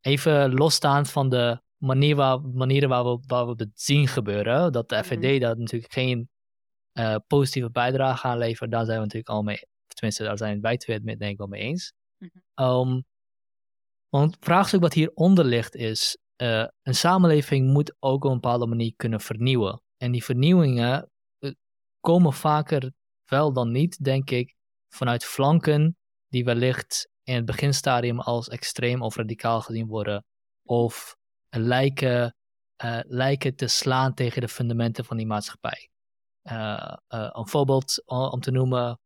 Even losstaand van de manier waar, manieren waar we, waar we het zien gebeuren, dat de Mhm. FVD daar natuurlijk geen eh, positieve bijdrage aan levert, daar zijn we natuurlijk al mee, tenminste daar zijn wij twee het met- denk ik wel mee eens. Mhm. Ehm, want het vraagstuk wat hieronder ligt is, eh, een samenleving moet ook op een bepaalde manier kunnen vernieuwen. En die vernieuwingen eh, komen vaker wel dan niet, denk ik, vanuit flanken die wellicht in het beginstadium als extreem of radicaal gezien worden. Of lijken, eh, lijken te slaan tegen de fundamenten van die maatschappij. Eh, eh, een voorbeeld om te noemen,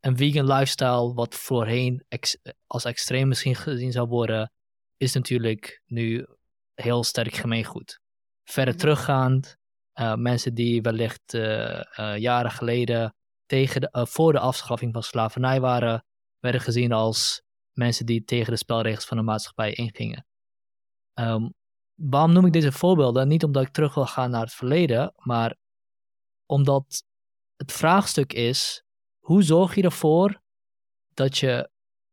een vegan lifestyle, wat voorheen ex- als extreem misschien gezien zou worden, is natuurlijk nu heel sterk gemeengoed. Verder Mhm. teruggaand, eh, mensen die wellicht eh, eh, jaren geleden tegen de, voor de afschaffing van slavernij waren, werden gezien als mensen die tegen de spelregels van de maatschappij ingingen. Ehm, waarom noem ik deze voorbeelden? Niet omdat ik terug wil gaan naar het verleden, maar omdat het vraagstuk is: hoe zorg je ervoor dat je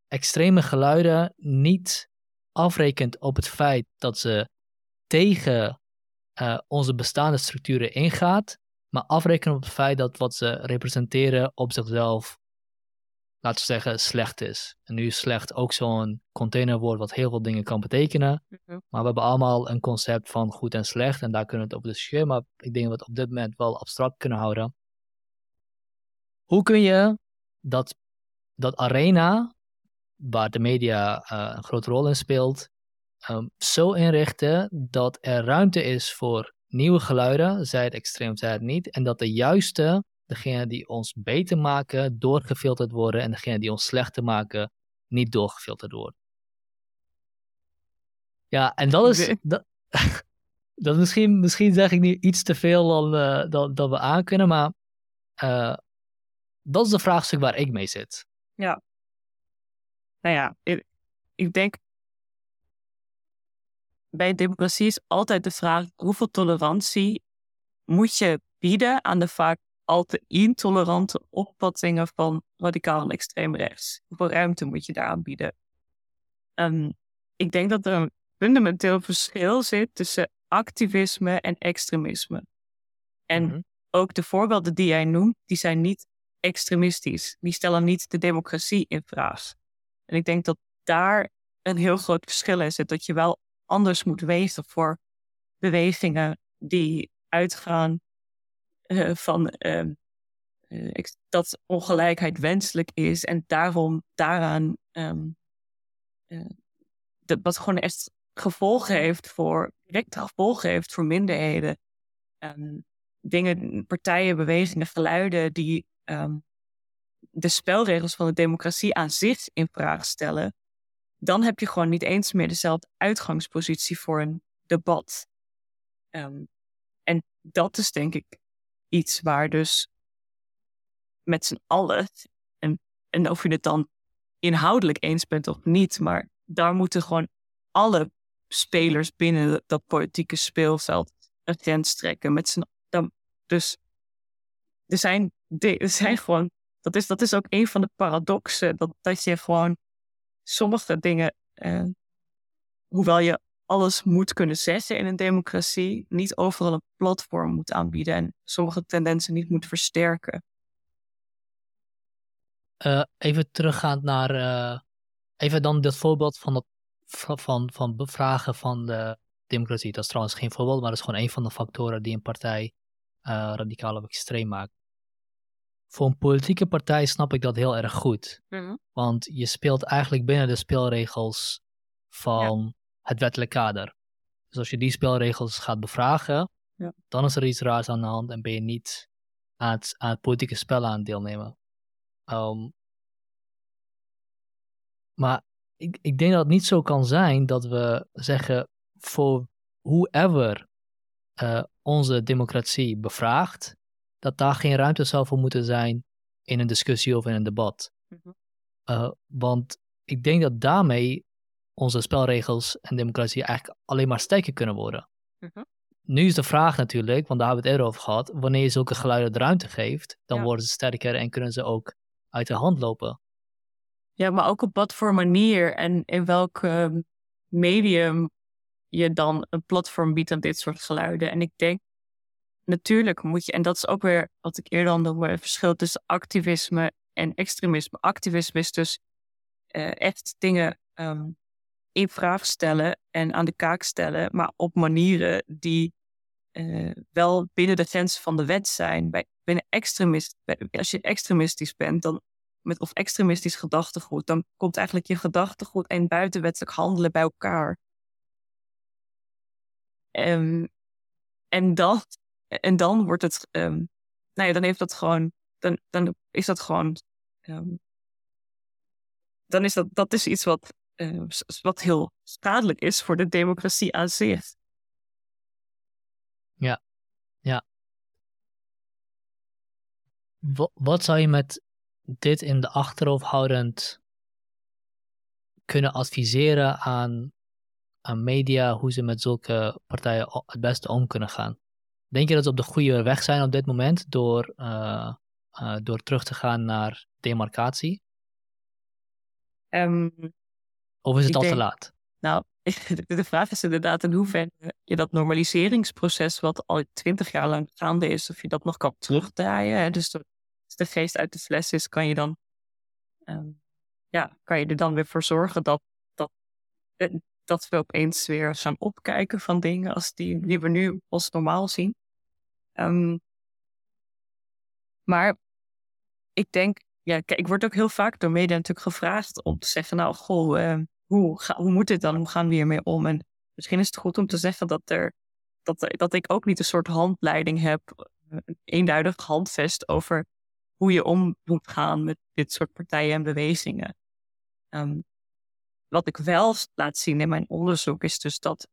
extreme geluiden niet afrekent op het feit dat ze tegen eh, onze bestaande structuren ingaat, maar afrekenen op het feit dat wat ze representeren op zichzelf, laten we zeggen, slecht is. En nu is slecht ook zo'n containerwoord wat heel veel dingen kan betekenen. Mhm. Maar we hebben allemaal een concept van goed en slecht en daar kunnen we het over discussiëren. Maar ik denk dat we het op dit moment wel abstract kunnen houden. Hoe kun je dat, dat arena, waar de media eh, een grote rol in speelt, ehm, zo inrichten dat er ruimte is voor nieuwe geluiden, zij het extreem, zij het niet. En dat de juiste, degene die ons beter maken, doorgefilterd worden. En degene die ons slechter maken, niet doorgefilterd worden. Ja, en dat is. Dat, dat misschien, misschien zeg ik nu iets te veel dan, uh, dan, dan we aankunnen, maar uh, dat is de vraagstuk waar ik mee zit. Ja. Nou ja, ik, ik denk. Bij democratie is altijd de vraag: hoeveel tolerantie moet je bieden aan de vaak al te intolerante opvattingen van radicaal en extreem rechts? Hoeveel ruimte moet je daaraan bieden? Um, ik denk dat er een fundamenteel verschil zit tussen activisme en extremisme. En mhm. ook de voorbeelden die jij noemt, die zijn niet extremistisch. Die stellen niet de democratie in vraag. En ik denk dat daar een heel groot verschil in zit. Dat je wel anders moet wegen voor bewegingen die uitgaan uh, van uh, uh, dat ongelijkheid wenselijk is en daarom daaraan um, de, wat gewoon echt gevolgen heeft voor, directe gevolgen heeft voor minderheden. Um, dingen, partijen, bewegingen, geluiden die de spelregels van de democratie aan zich in vraag stellen, dan heb je gewoon niet eens meer dezelfde uitgangspositie voor een debat. Um, en dat is denk ik iets waar dus met z'n allen, en, en of je het dan inhoudelijk eens bent of niet, maar daar moeten gewoon alle spelers binnen dat politieke speelveld een grens trekken. Met dan, dus er zijn, er zijn gewoon, dat is, dat is ook een van de paradoxen, dat, dat je gewoon sommige dingen, eh, hoewel je alles moet kunnen zeggen in een democratie, niet overal een platform moet aanbieden en sommige tendensen niet moet versterken. Uh, even teruggaand naar, uh, even dan dit voorbeeld van dat van, van bevragen van de democratie. Dat is trouwens geen voorbeeld, maar dat is gewoon een van de factoren die een partij radicaal of extreem maakt. Voor een politieke partij snap ik dat heel erg goed. Mhm. Want je speelt eigenlijk binnen de speelregels van het wettelijk kader. Dus als je die spelregels gaat bevragen, ja. dan is er iets raars aan de hand en ben je niet aan het, aan het politieke spel aan het deelnemen. Um, maar ik, ik denk dat het niet zo kan zijn dat we zeggen voor whoever uh, onze democratie bevraagt, dat daar geen ruimte zou voor moeten zijn in een discussie of in een debat. Mhm. uh, want ik denk dat daarmee onze spelregels en democratie eigenlijk alleen maar sterker kunnen worden. Mhm. Nu is de vraag natuurlijk, want daar hebben we het eerder over gehad, wanneer je zulke geluiden de ruimte geeft, dan worden ze sterker en kunnen ze ook uit de hand lopen. Ja, maar ook op wat voor manier en in welk ehm, medium je dan een platform biedt aan dit soort geluiden. En ik denk, natuurlijk moet je, en dat is ook weer wat ik eerder al noemde, het verschil tussen activisme en extremisme. Activisme is dus uh, echt dingen um, in vraag stellen en aan de kaak stellen, maar op manieren die uh, wel binnen de grenzen van de wet zijn. Bij, binnen extremist, als je extremistisch bent, dan met of extremistisch gedachtegoed, dan komt eigenlijk je gedachtegoed en buitenwettelijk handelen bij elkaar. Um, en, dat, en dan wordt het, um, nou ja, dan heeft dat gewoon, dan, dan is dat gewoon, um, dan is dat, dat is iets wat, uh, wat heel schadelijk is voor de democratie aan zich. Ja, ja. Wat zou je met dit in de achterhoofd houdend kunnen adviseren aan, aan media hoe ze met zulke partijen het beste om kunnen gaan. Denk je dat ze op de goede weg zijn op dit moment door, uh, uh, door terug te gaan naar demarcatie? Um, of is het al te laat? Nou, de vraag is inderdaad in hoeverre je dat normaliseringsproces, wat al twintig jaar lang gaande is, of je dat nog kan terugdraaien. Hè? Dus de geest uit de fles is, kan je dan, um, ja, kan je er dan weer voor zorgen dat, dat, eh, dat we opeens weer gaan opkijken van dingen als die, die we nu als normaal zien. Um, maar ik denk, ja, kijk, ik word ook heel vaak door media natuurlijk gevraagd om te zeggen, nou, goh, hoe, ga, hoe moet dit dan? Hoe gaan we hiermee om? En misschien is het goed om te zeggen dat, er, dat, dat ik ook niet een soort handleiding heb, een eenduidig handvest over hoe je om moet gaan met dit soort partijen en bewegingen. Um, wat ik wel laat zien in mijn onderzoek is dus dat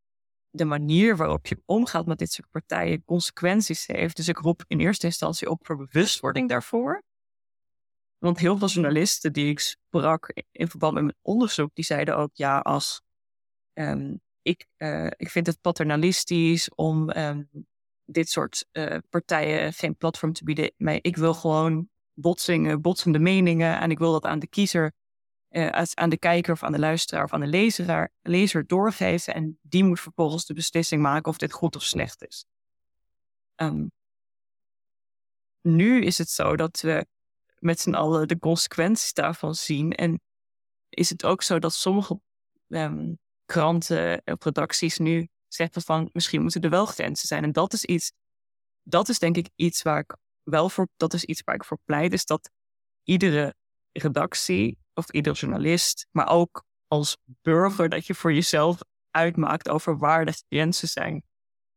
de manier waarop je omgaat met dit soort partijen consequenties heeft. Dus ik roep in eerste instantie op voor bewustwording daarvoor. Want heel veel journalisten die ik sprak in verband met mijn onderzoek, die zeiden ook ja, als um, ik, uh, ik vind het paternalistisch om um, dit soort uh, partijen geen platform te bieden. Maar ik wil gewoon botsingen, botsende meningen en ik wil dat aan de kiezer uh, aan de kijker of aan de luisteraar of aan de lezer, lezer doorgeven. En die moet vervolgens de beslissing maken of dit goed of slecht is. Um, nu is het zo dat we met z'n allen de consequenties daarvan zien. En is het ook zo dat sommige um, kranten of redacties nu zeggen van misschien moeten er wel grenzen zijn. En dat is iets, dat is denk ik iets waar ik wel voor, dat is iets waar ik voor pleit, is dat iedere redactie of ieder journalist, maar ook als burger, dat je voor jezelf uitmaakt over waar de grenzen zijn.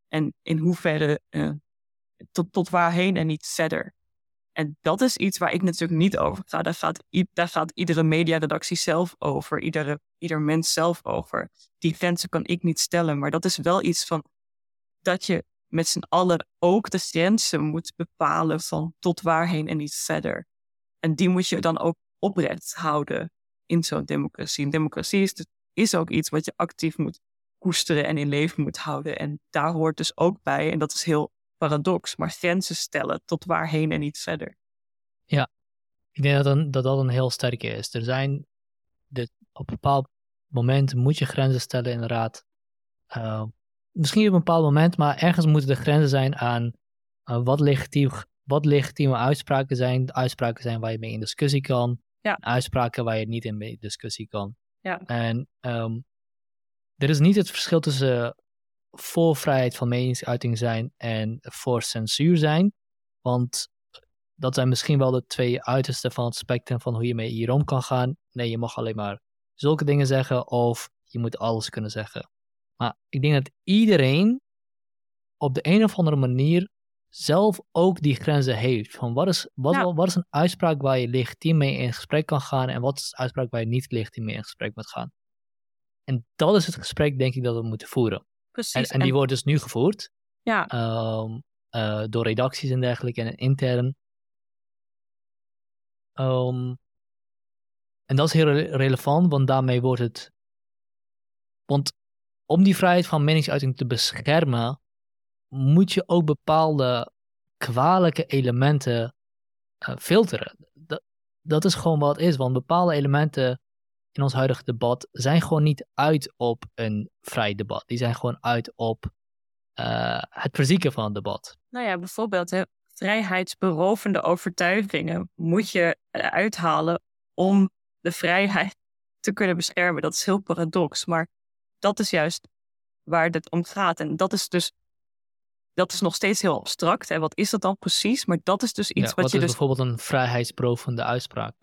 En in hoeverre, uh, tot, tot waarheen en niet verder. En dat is iets waar ik natuurlijk niet over ga. Daar gaat, daar gaat iedere mediaredactie zelf over, iedere, ieder mens zelf over. Die grenzen kan ik niet stellen, maar dat is wel iets van dat je met z'n allen ook de grenzen moet bepalen van tot waarheen en niet verder. En die moet je dan ook oprecht houden in zo'n democratie. Een democratie is, is ook iets wat je actief moet koesteren en in leven moet houden. En daar hoort dus ook bij, en dat is heel paradox, maar grenzen stellen tot waarheen en niet verder. Ja, ik denk dat dat, dat een heel sterke is. Er zijn, de, op een bepaald moment moet je grenzen stellen inderdaad. Uh, misschien op een bepaald moment, maar ergens moeten de grenzen zijn aan uh, wat, legitiem, wat legitieme uitspraken zijn. De uitspraken zijn waar je mee in discussie kan. Ja. Uitspraken waar je niet in mee discussie kan. Ja. En um, er is niet het verschil tussen voor vrijheid van meningsuiting zijn en voor censuur zijn. Want dat zijn misschien wel de twee uitersten van het spectrum van hoe je mee hierom kan gaan. Nee, je mag alleen maar zulke dingen zeggen of je moet alles kunnen zeggen. Maar ik denk dat iedereen op de een of andere manier zelf ook die grenzen heeft. Van wat is, wat, wat is een uitspraak waar je legitiem mee in gesprek kan gaan en wat is een uitspraak waar je niet legitiem mee in gesprek moet gaan. En dat is het gesprek, denk ik, dat we moeten voeren. Precies. En, en die wordt dus nu gevoerd. Ja. Um, uh, door redacties en dergelijke en intern. Um, en dat is heel re relevant, want daarmee wordt het. Want om die vrijheid van meningsuiting te beschermen, moet je ook bepaalde kwalijke elementen uh, filteren. Dat, dat is gewoon wat is, want bepaalde elementen in ons huidige debat zijn gewoon niet uit op een vrij debat. Die zijn gewoon uit op uh, het verzieken van het debat. Nou ja, bijvoorbeeld hè, vrijheidsberovende overtuigingen moet je uithalen om de vrijheid te kunnen beschermen. Dat is heel paradox, maar dat is juist waar het om gaat. En dat is dus dat is nog steeds heel abstract. En wat is dat dan precies? Maar dat is dus iets ja, wat, wat je is dus. bijvoorbeeld een vrijheidsberovende uitspraak?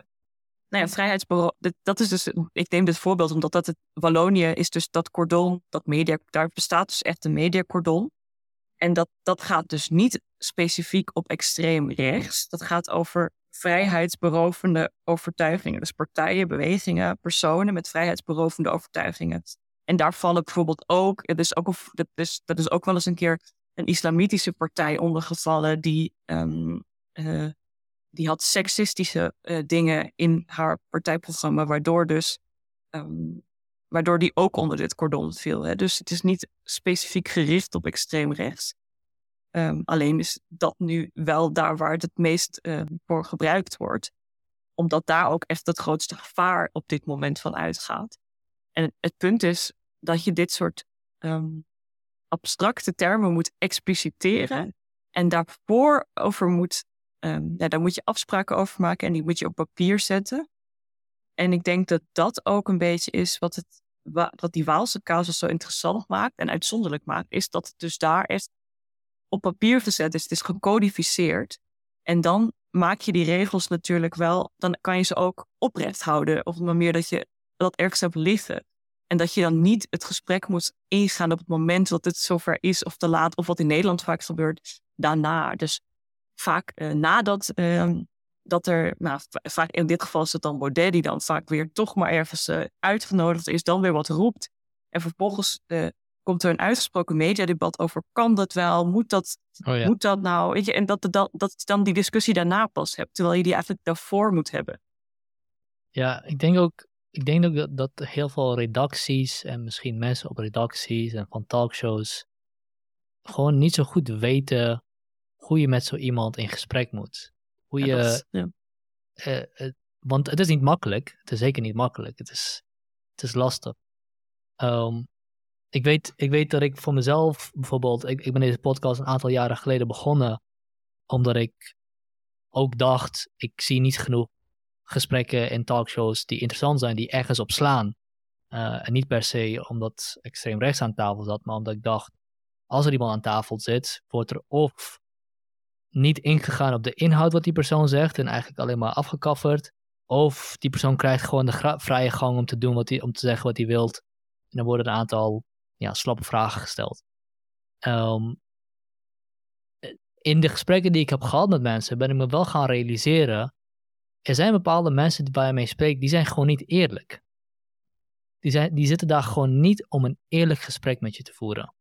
Nou ja, vrijheidsbero... Dat is dus... Ik neem dit voorbeeld omdat dat het... Wallonië is dus dat cordon, dat media... Daar bestaat dus echt een mediacordon. En dat, dat gaat dus niet specifiek op extreem rechts. Dat gaat over vrijheidsberovende overtuigingen. Dus partijen, bewegingen, personen met vrijheidsberovende overtuigingen. En daar vallen bijvoorbeeld ook, het is ook, dat, is, dat is ook wel eens een keer een islamitische partij ondergevallen die, um, uh, die had seksistische uh, dingen in haar partijprogramma, waardoor dus um, waardoor die ook onder dit cordon viel. Hè. Dus het is niet specifiek gericht op extreem rechts. Um, alleen is dat nu wel daar waar het het meest uh, voor gebruikt wordt. Omdat daar ook echt het grootste gevaar op dit moment van uitgaat. En het punt is dat je dit soort abstracte termen moet expliciteren. En daarvoor over moet, um, ja, daar moet je afspraken over maken en die moet je op papier zetten. En ik denk dat dat ook een beetje is wat, het, wat die Waalse casus zo interessant maakt en uitzonderlijk maakt, is dat het dus daar echt op papier gezet is. Het is gecodificeerd. En dan maak je die regels natuurlijk wel, dan kan je ze ook oprecht houden. Op een manier dat je dat ergens hebt liggen. En dat je dan niet het gesprek moet ingaan op het moment dat het zover is of te laat. Of wat in Nederland vaak gebeurt, daarna. Dus vaak uh, nadat uh, dat er, nou, vaak in dit geval is het dan Baudet die dan vaak weer toch maar ergens uh, uitgenodigd is, dan weer wat roept. En vervolgens uh, komt er een uitgesproken mediadebat over, kan dat wel, moet dat, oh ja. moet dat nou, weet je, en dat, dat, dat je dan die discussie daarna pas hebt, terwijl je die eigenlijk daarvoor moet hebben. Ja, ik denk ook, ik denk ook dat, dat heel veel redacties en misschien mensen op redacties en van talkshows gewoon niet zo goed weten hoe je met zo iemand in gesprek moet. Hoe je. Ja, is, ja. uh, uh, want het is niet makkelijk. Het is zeker niet makkelijk. Het is, het is lastig. Um, ik, weet, ik weet dat ik voor mezelf bijvoorbeeld. Ik, ik ben deze podcast een aantal jaren geleden begonnen. Omdat ik ook dacht. Ik zie niet genoeg gesprekken in talkshows die interessant zijn, die ergens op slaan. Uh, en niet per se omdat extreem rechts aan tafel zat, maar omdat ik dacht, als er iemand aan tafel zit, wordt er of niet ingegaan op de inhoud wat die persoon zegt en eigenlijk alleen maar afgekafferd. Of die persoon krijgt gewoon de vrije gang om te doen wat hij, om te zeggen wat hij wilt. En dan worden een aantal ja, slappe vragen gesteld. Um, in de gesprekken die ik heb gehad met mensen, ben ik me wel gaan realiseren. Er zijn bepaalde mensen waar je mee spreekt, die zijn gewoon niet eerlijk. Die, zijn, die zitten daar gewoon niet om een eerlijk gesprek met je te voeren.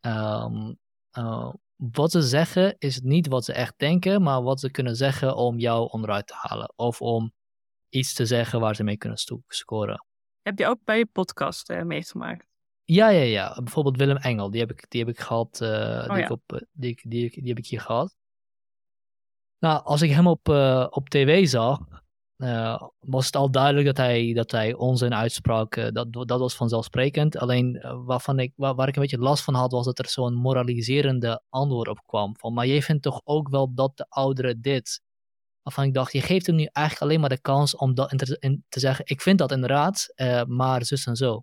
Um, uh, wat ze zeggen is niet wat ze echt denken, maar wat ze kunnen zeggen om jou onderuit te halen. Of om iets te zeggen waar ze mee kunnen scoren. Heb je ook bij je podcast uh, meegemaakt? Ja, ja, ja. Bijvoorbeeld Willem Engel, die heb ik, die heb ik gehad. Uh, oh, die, ja. ik op, eh, die, die, die, heb ik hier gehad. Nou, als ik hem op, uh, op tv zag, uh, was het al duidelijk dat hij, dat hij onzin uitsprak. Uh, dat, dat was vanzelfsprekend. Alleen waarvan ik, waar, ik een beetje last van had, was dat er zo'n moraliserende antwoord op kwam. Van, maar jij vindt toch ook wel dat de ouderen dit. Waarvan ik dacht, je geeft hem nu eigenlijk alleen maar de kans om dat te, te zeggen, ik vind dat inderdaad, maar zus en zo.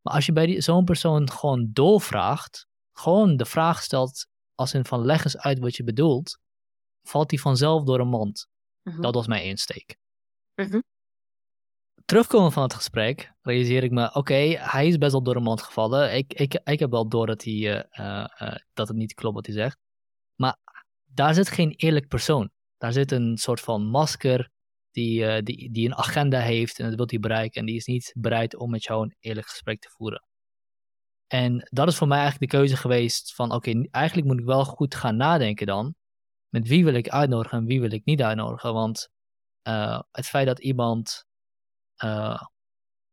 Maar als je bij zo'n persoon gewoon doorvraagt, gewoon de vraag stelt als in van leg eens uit wat je bedoelt, valt hij vanzelf door een mond. Mhm. Dat was mijn insteek. Mm Terugkomen van het gesprek, realiseer ik me, oké, hij is best wel door de mond gevallen. Ik, ik, ik heb wel door dat, hij, uh, uh, dat het niet klopt wat hij zegt. Maar daar zit geen eerlijk persoon. Daar zit een soort van masker die, uh, die, die een agenda heeft en dat wil hij bereiken. En die is niet bereid om met jou een eerlijk gesprek te voeren. En dat is voor mij eigenlijk de keuze geweest van, oké, eigenlijk moet ik wel goed gaan nadenken dan. Met wie wil ik uitnodigen en wie wil ik niet uitnodigen. Want uh, het feit dat iemand uh,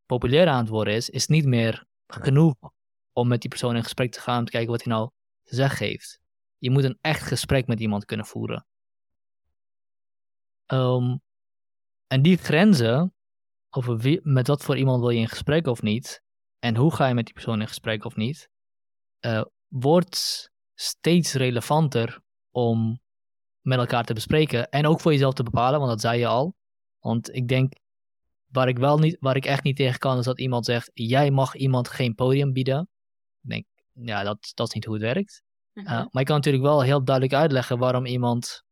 populair aan het worden is, is niet meer genoeg om met die persoon in gesprek te gaan om te kijken wat hij nou te zeggen heeft. Je moet een echt gesprek met iemand kunnen voeren. Um, en die grenzen, over wie, met wat voor iemand wil je in gesprek of niet, en hoe ga je met die persoon in gesprek of niet, uh, wordt steeds relevanter om met elkaar te bespreken. En ook voor jezelf te bepalen, want dat zei je al. Want ik denk, waar ik, wel niet, waar ik echt niet tegen kan, is dat iemand zegt: jij mag iemand geen podium bieden. Ik denk, ja, dat, dat is niet hoe het werkt. Uh, maar ik kan natuurlijk wel heel duidelijk uitleggen waarom iemand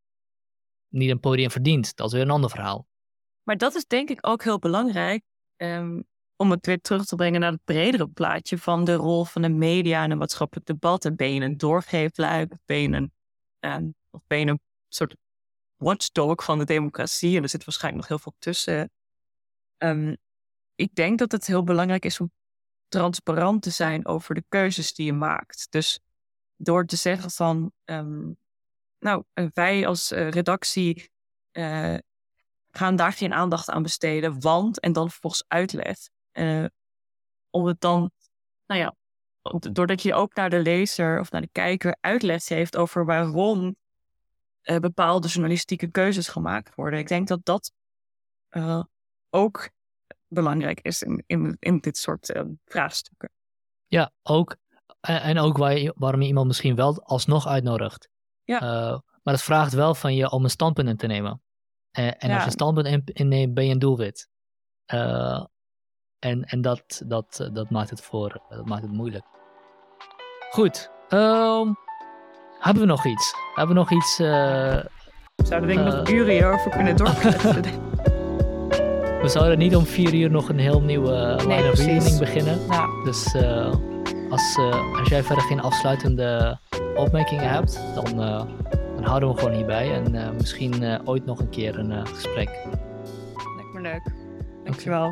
niet een podium verdient. Dat is weer een ander verhaal. Maar dat is denk ik ook heel belangrijk. Um, om het weer terug te brengen naar het bredere plaatje van de rol van de media en een maatschappelijk debat. Ben je een doorgeefluik? Ben je een, um, of ben je een soort watchdog van de democratie. En er zit waarschijnlijk nog heel veel tussen. Um, ik denk dat het heel belangrijk is om transparant te zijn over de keuzes die je maakt. Dus door te zeggen van, um, nou, eh, wij als uh, redactie uh, gaan daar geen aandacht aan besteden, want, en dan vervolgens uitleg. Om het dan, nou ja, doordat je ook naar de lezer of naar de kijker uitleg geeft over waarom uh, bepaalde journalistieke keuzes gemaakt worden. Ik denk dat dat uh, ook belangrijk is in, in, in dit soort uh, vraagstukken. Ja, ook. En, en ook waar je, waarom je iemand misschien wel alsnog uitnodigt. Ja. maar het vraagt wel van je om een standpunt in te nemen. en als je een standpunt inneemt, ben je een doelwit. en en dat, dat, dat, maakt het voor, dat maakt het moeilijk. Goed. Um, hebben we nog iets? Hebben we nog iets... Uh, Zouden denk ik nog eh, uren hierover kunnen doorkletsen. we zouden niet om vier uur nog een heel nieuwe Nee, line of precies. reasoning beginnen. Dus eh, als, eh, als jij verder geen afsluitende opmerkingen hebt, dan, eh, dan houden we gewoon hierbij. En eh, misschien eh, ooit nog een keer een eh, gesprek. lijkt me leuk. Dankjewel.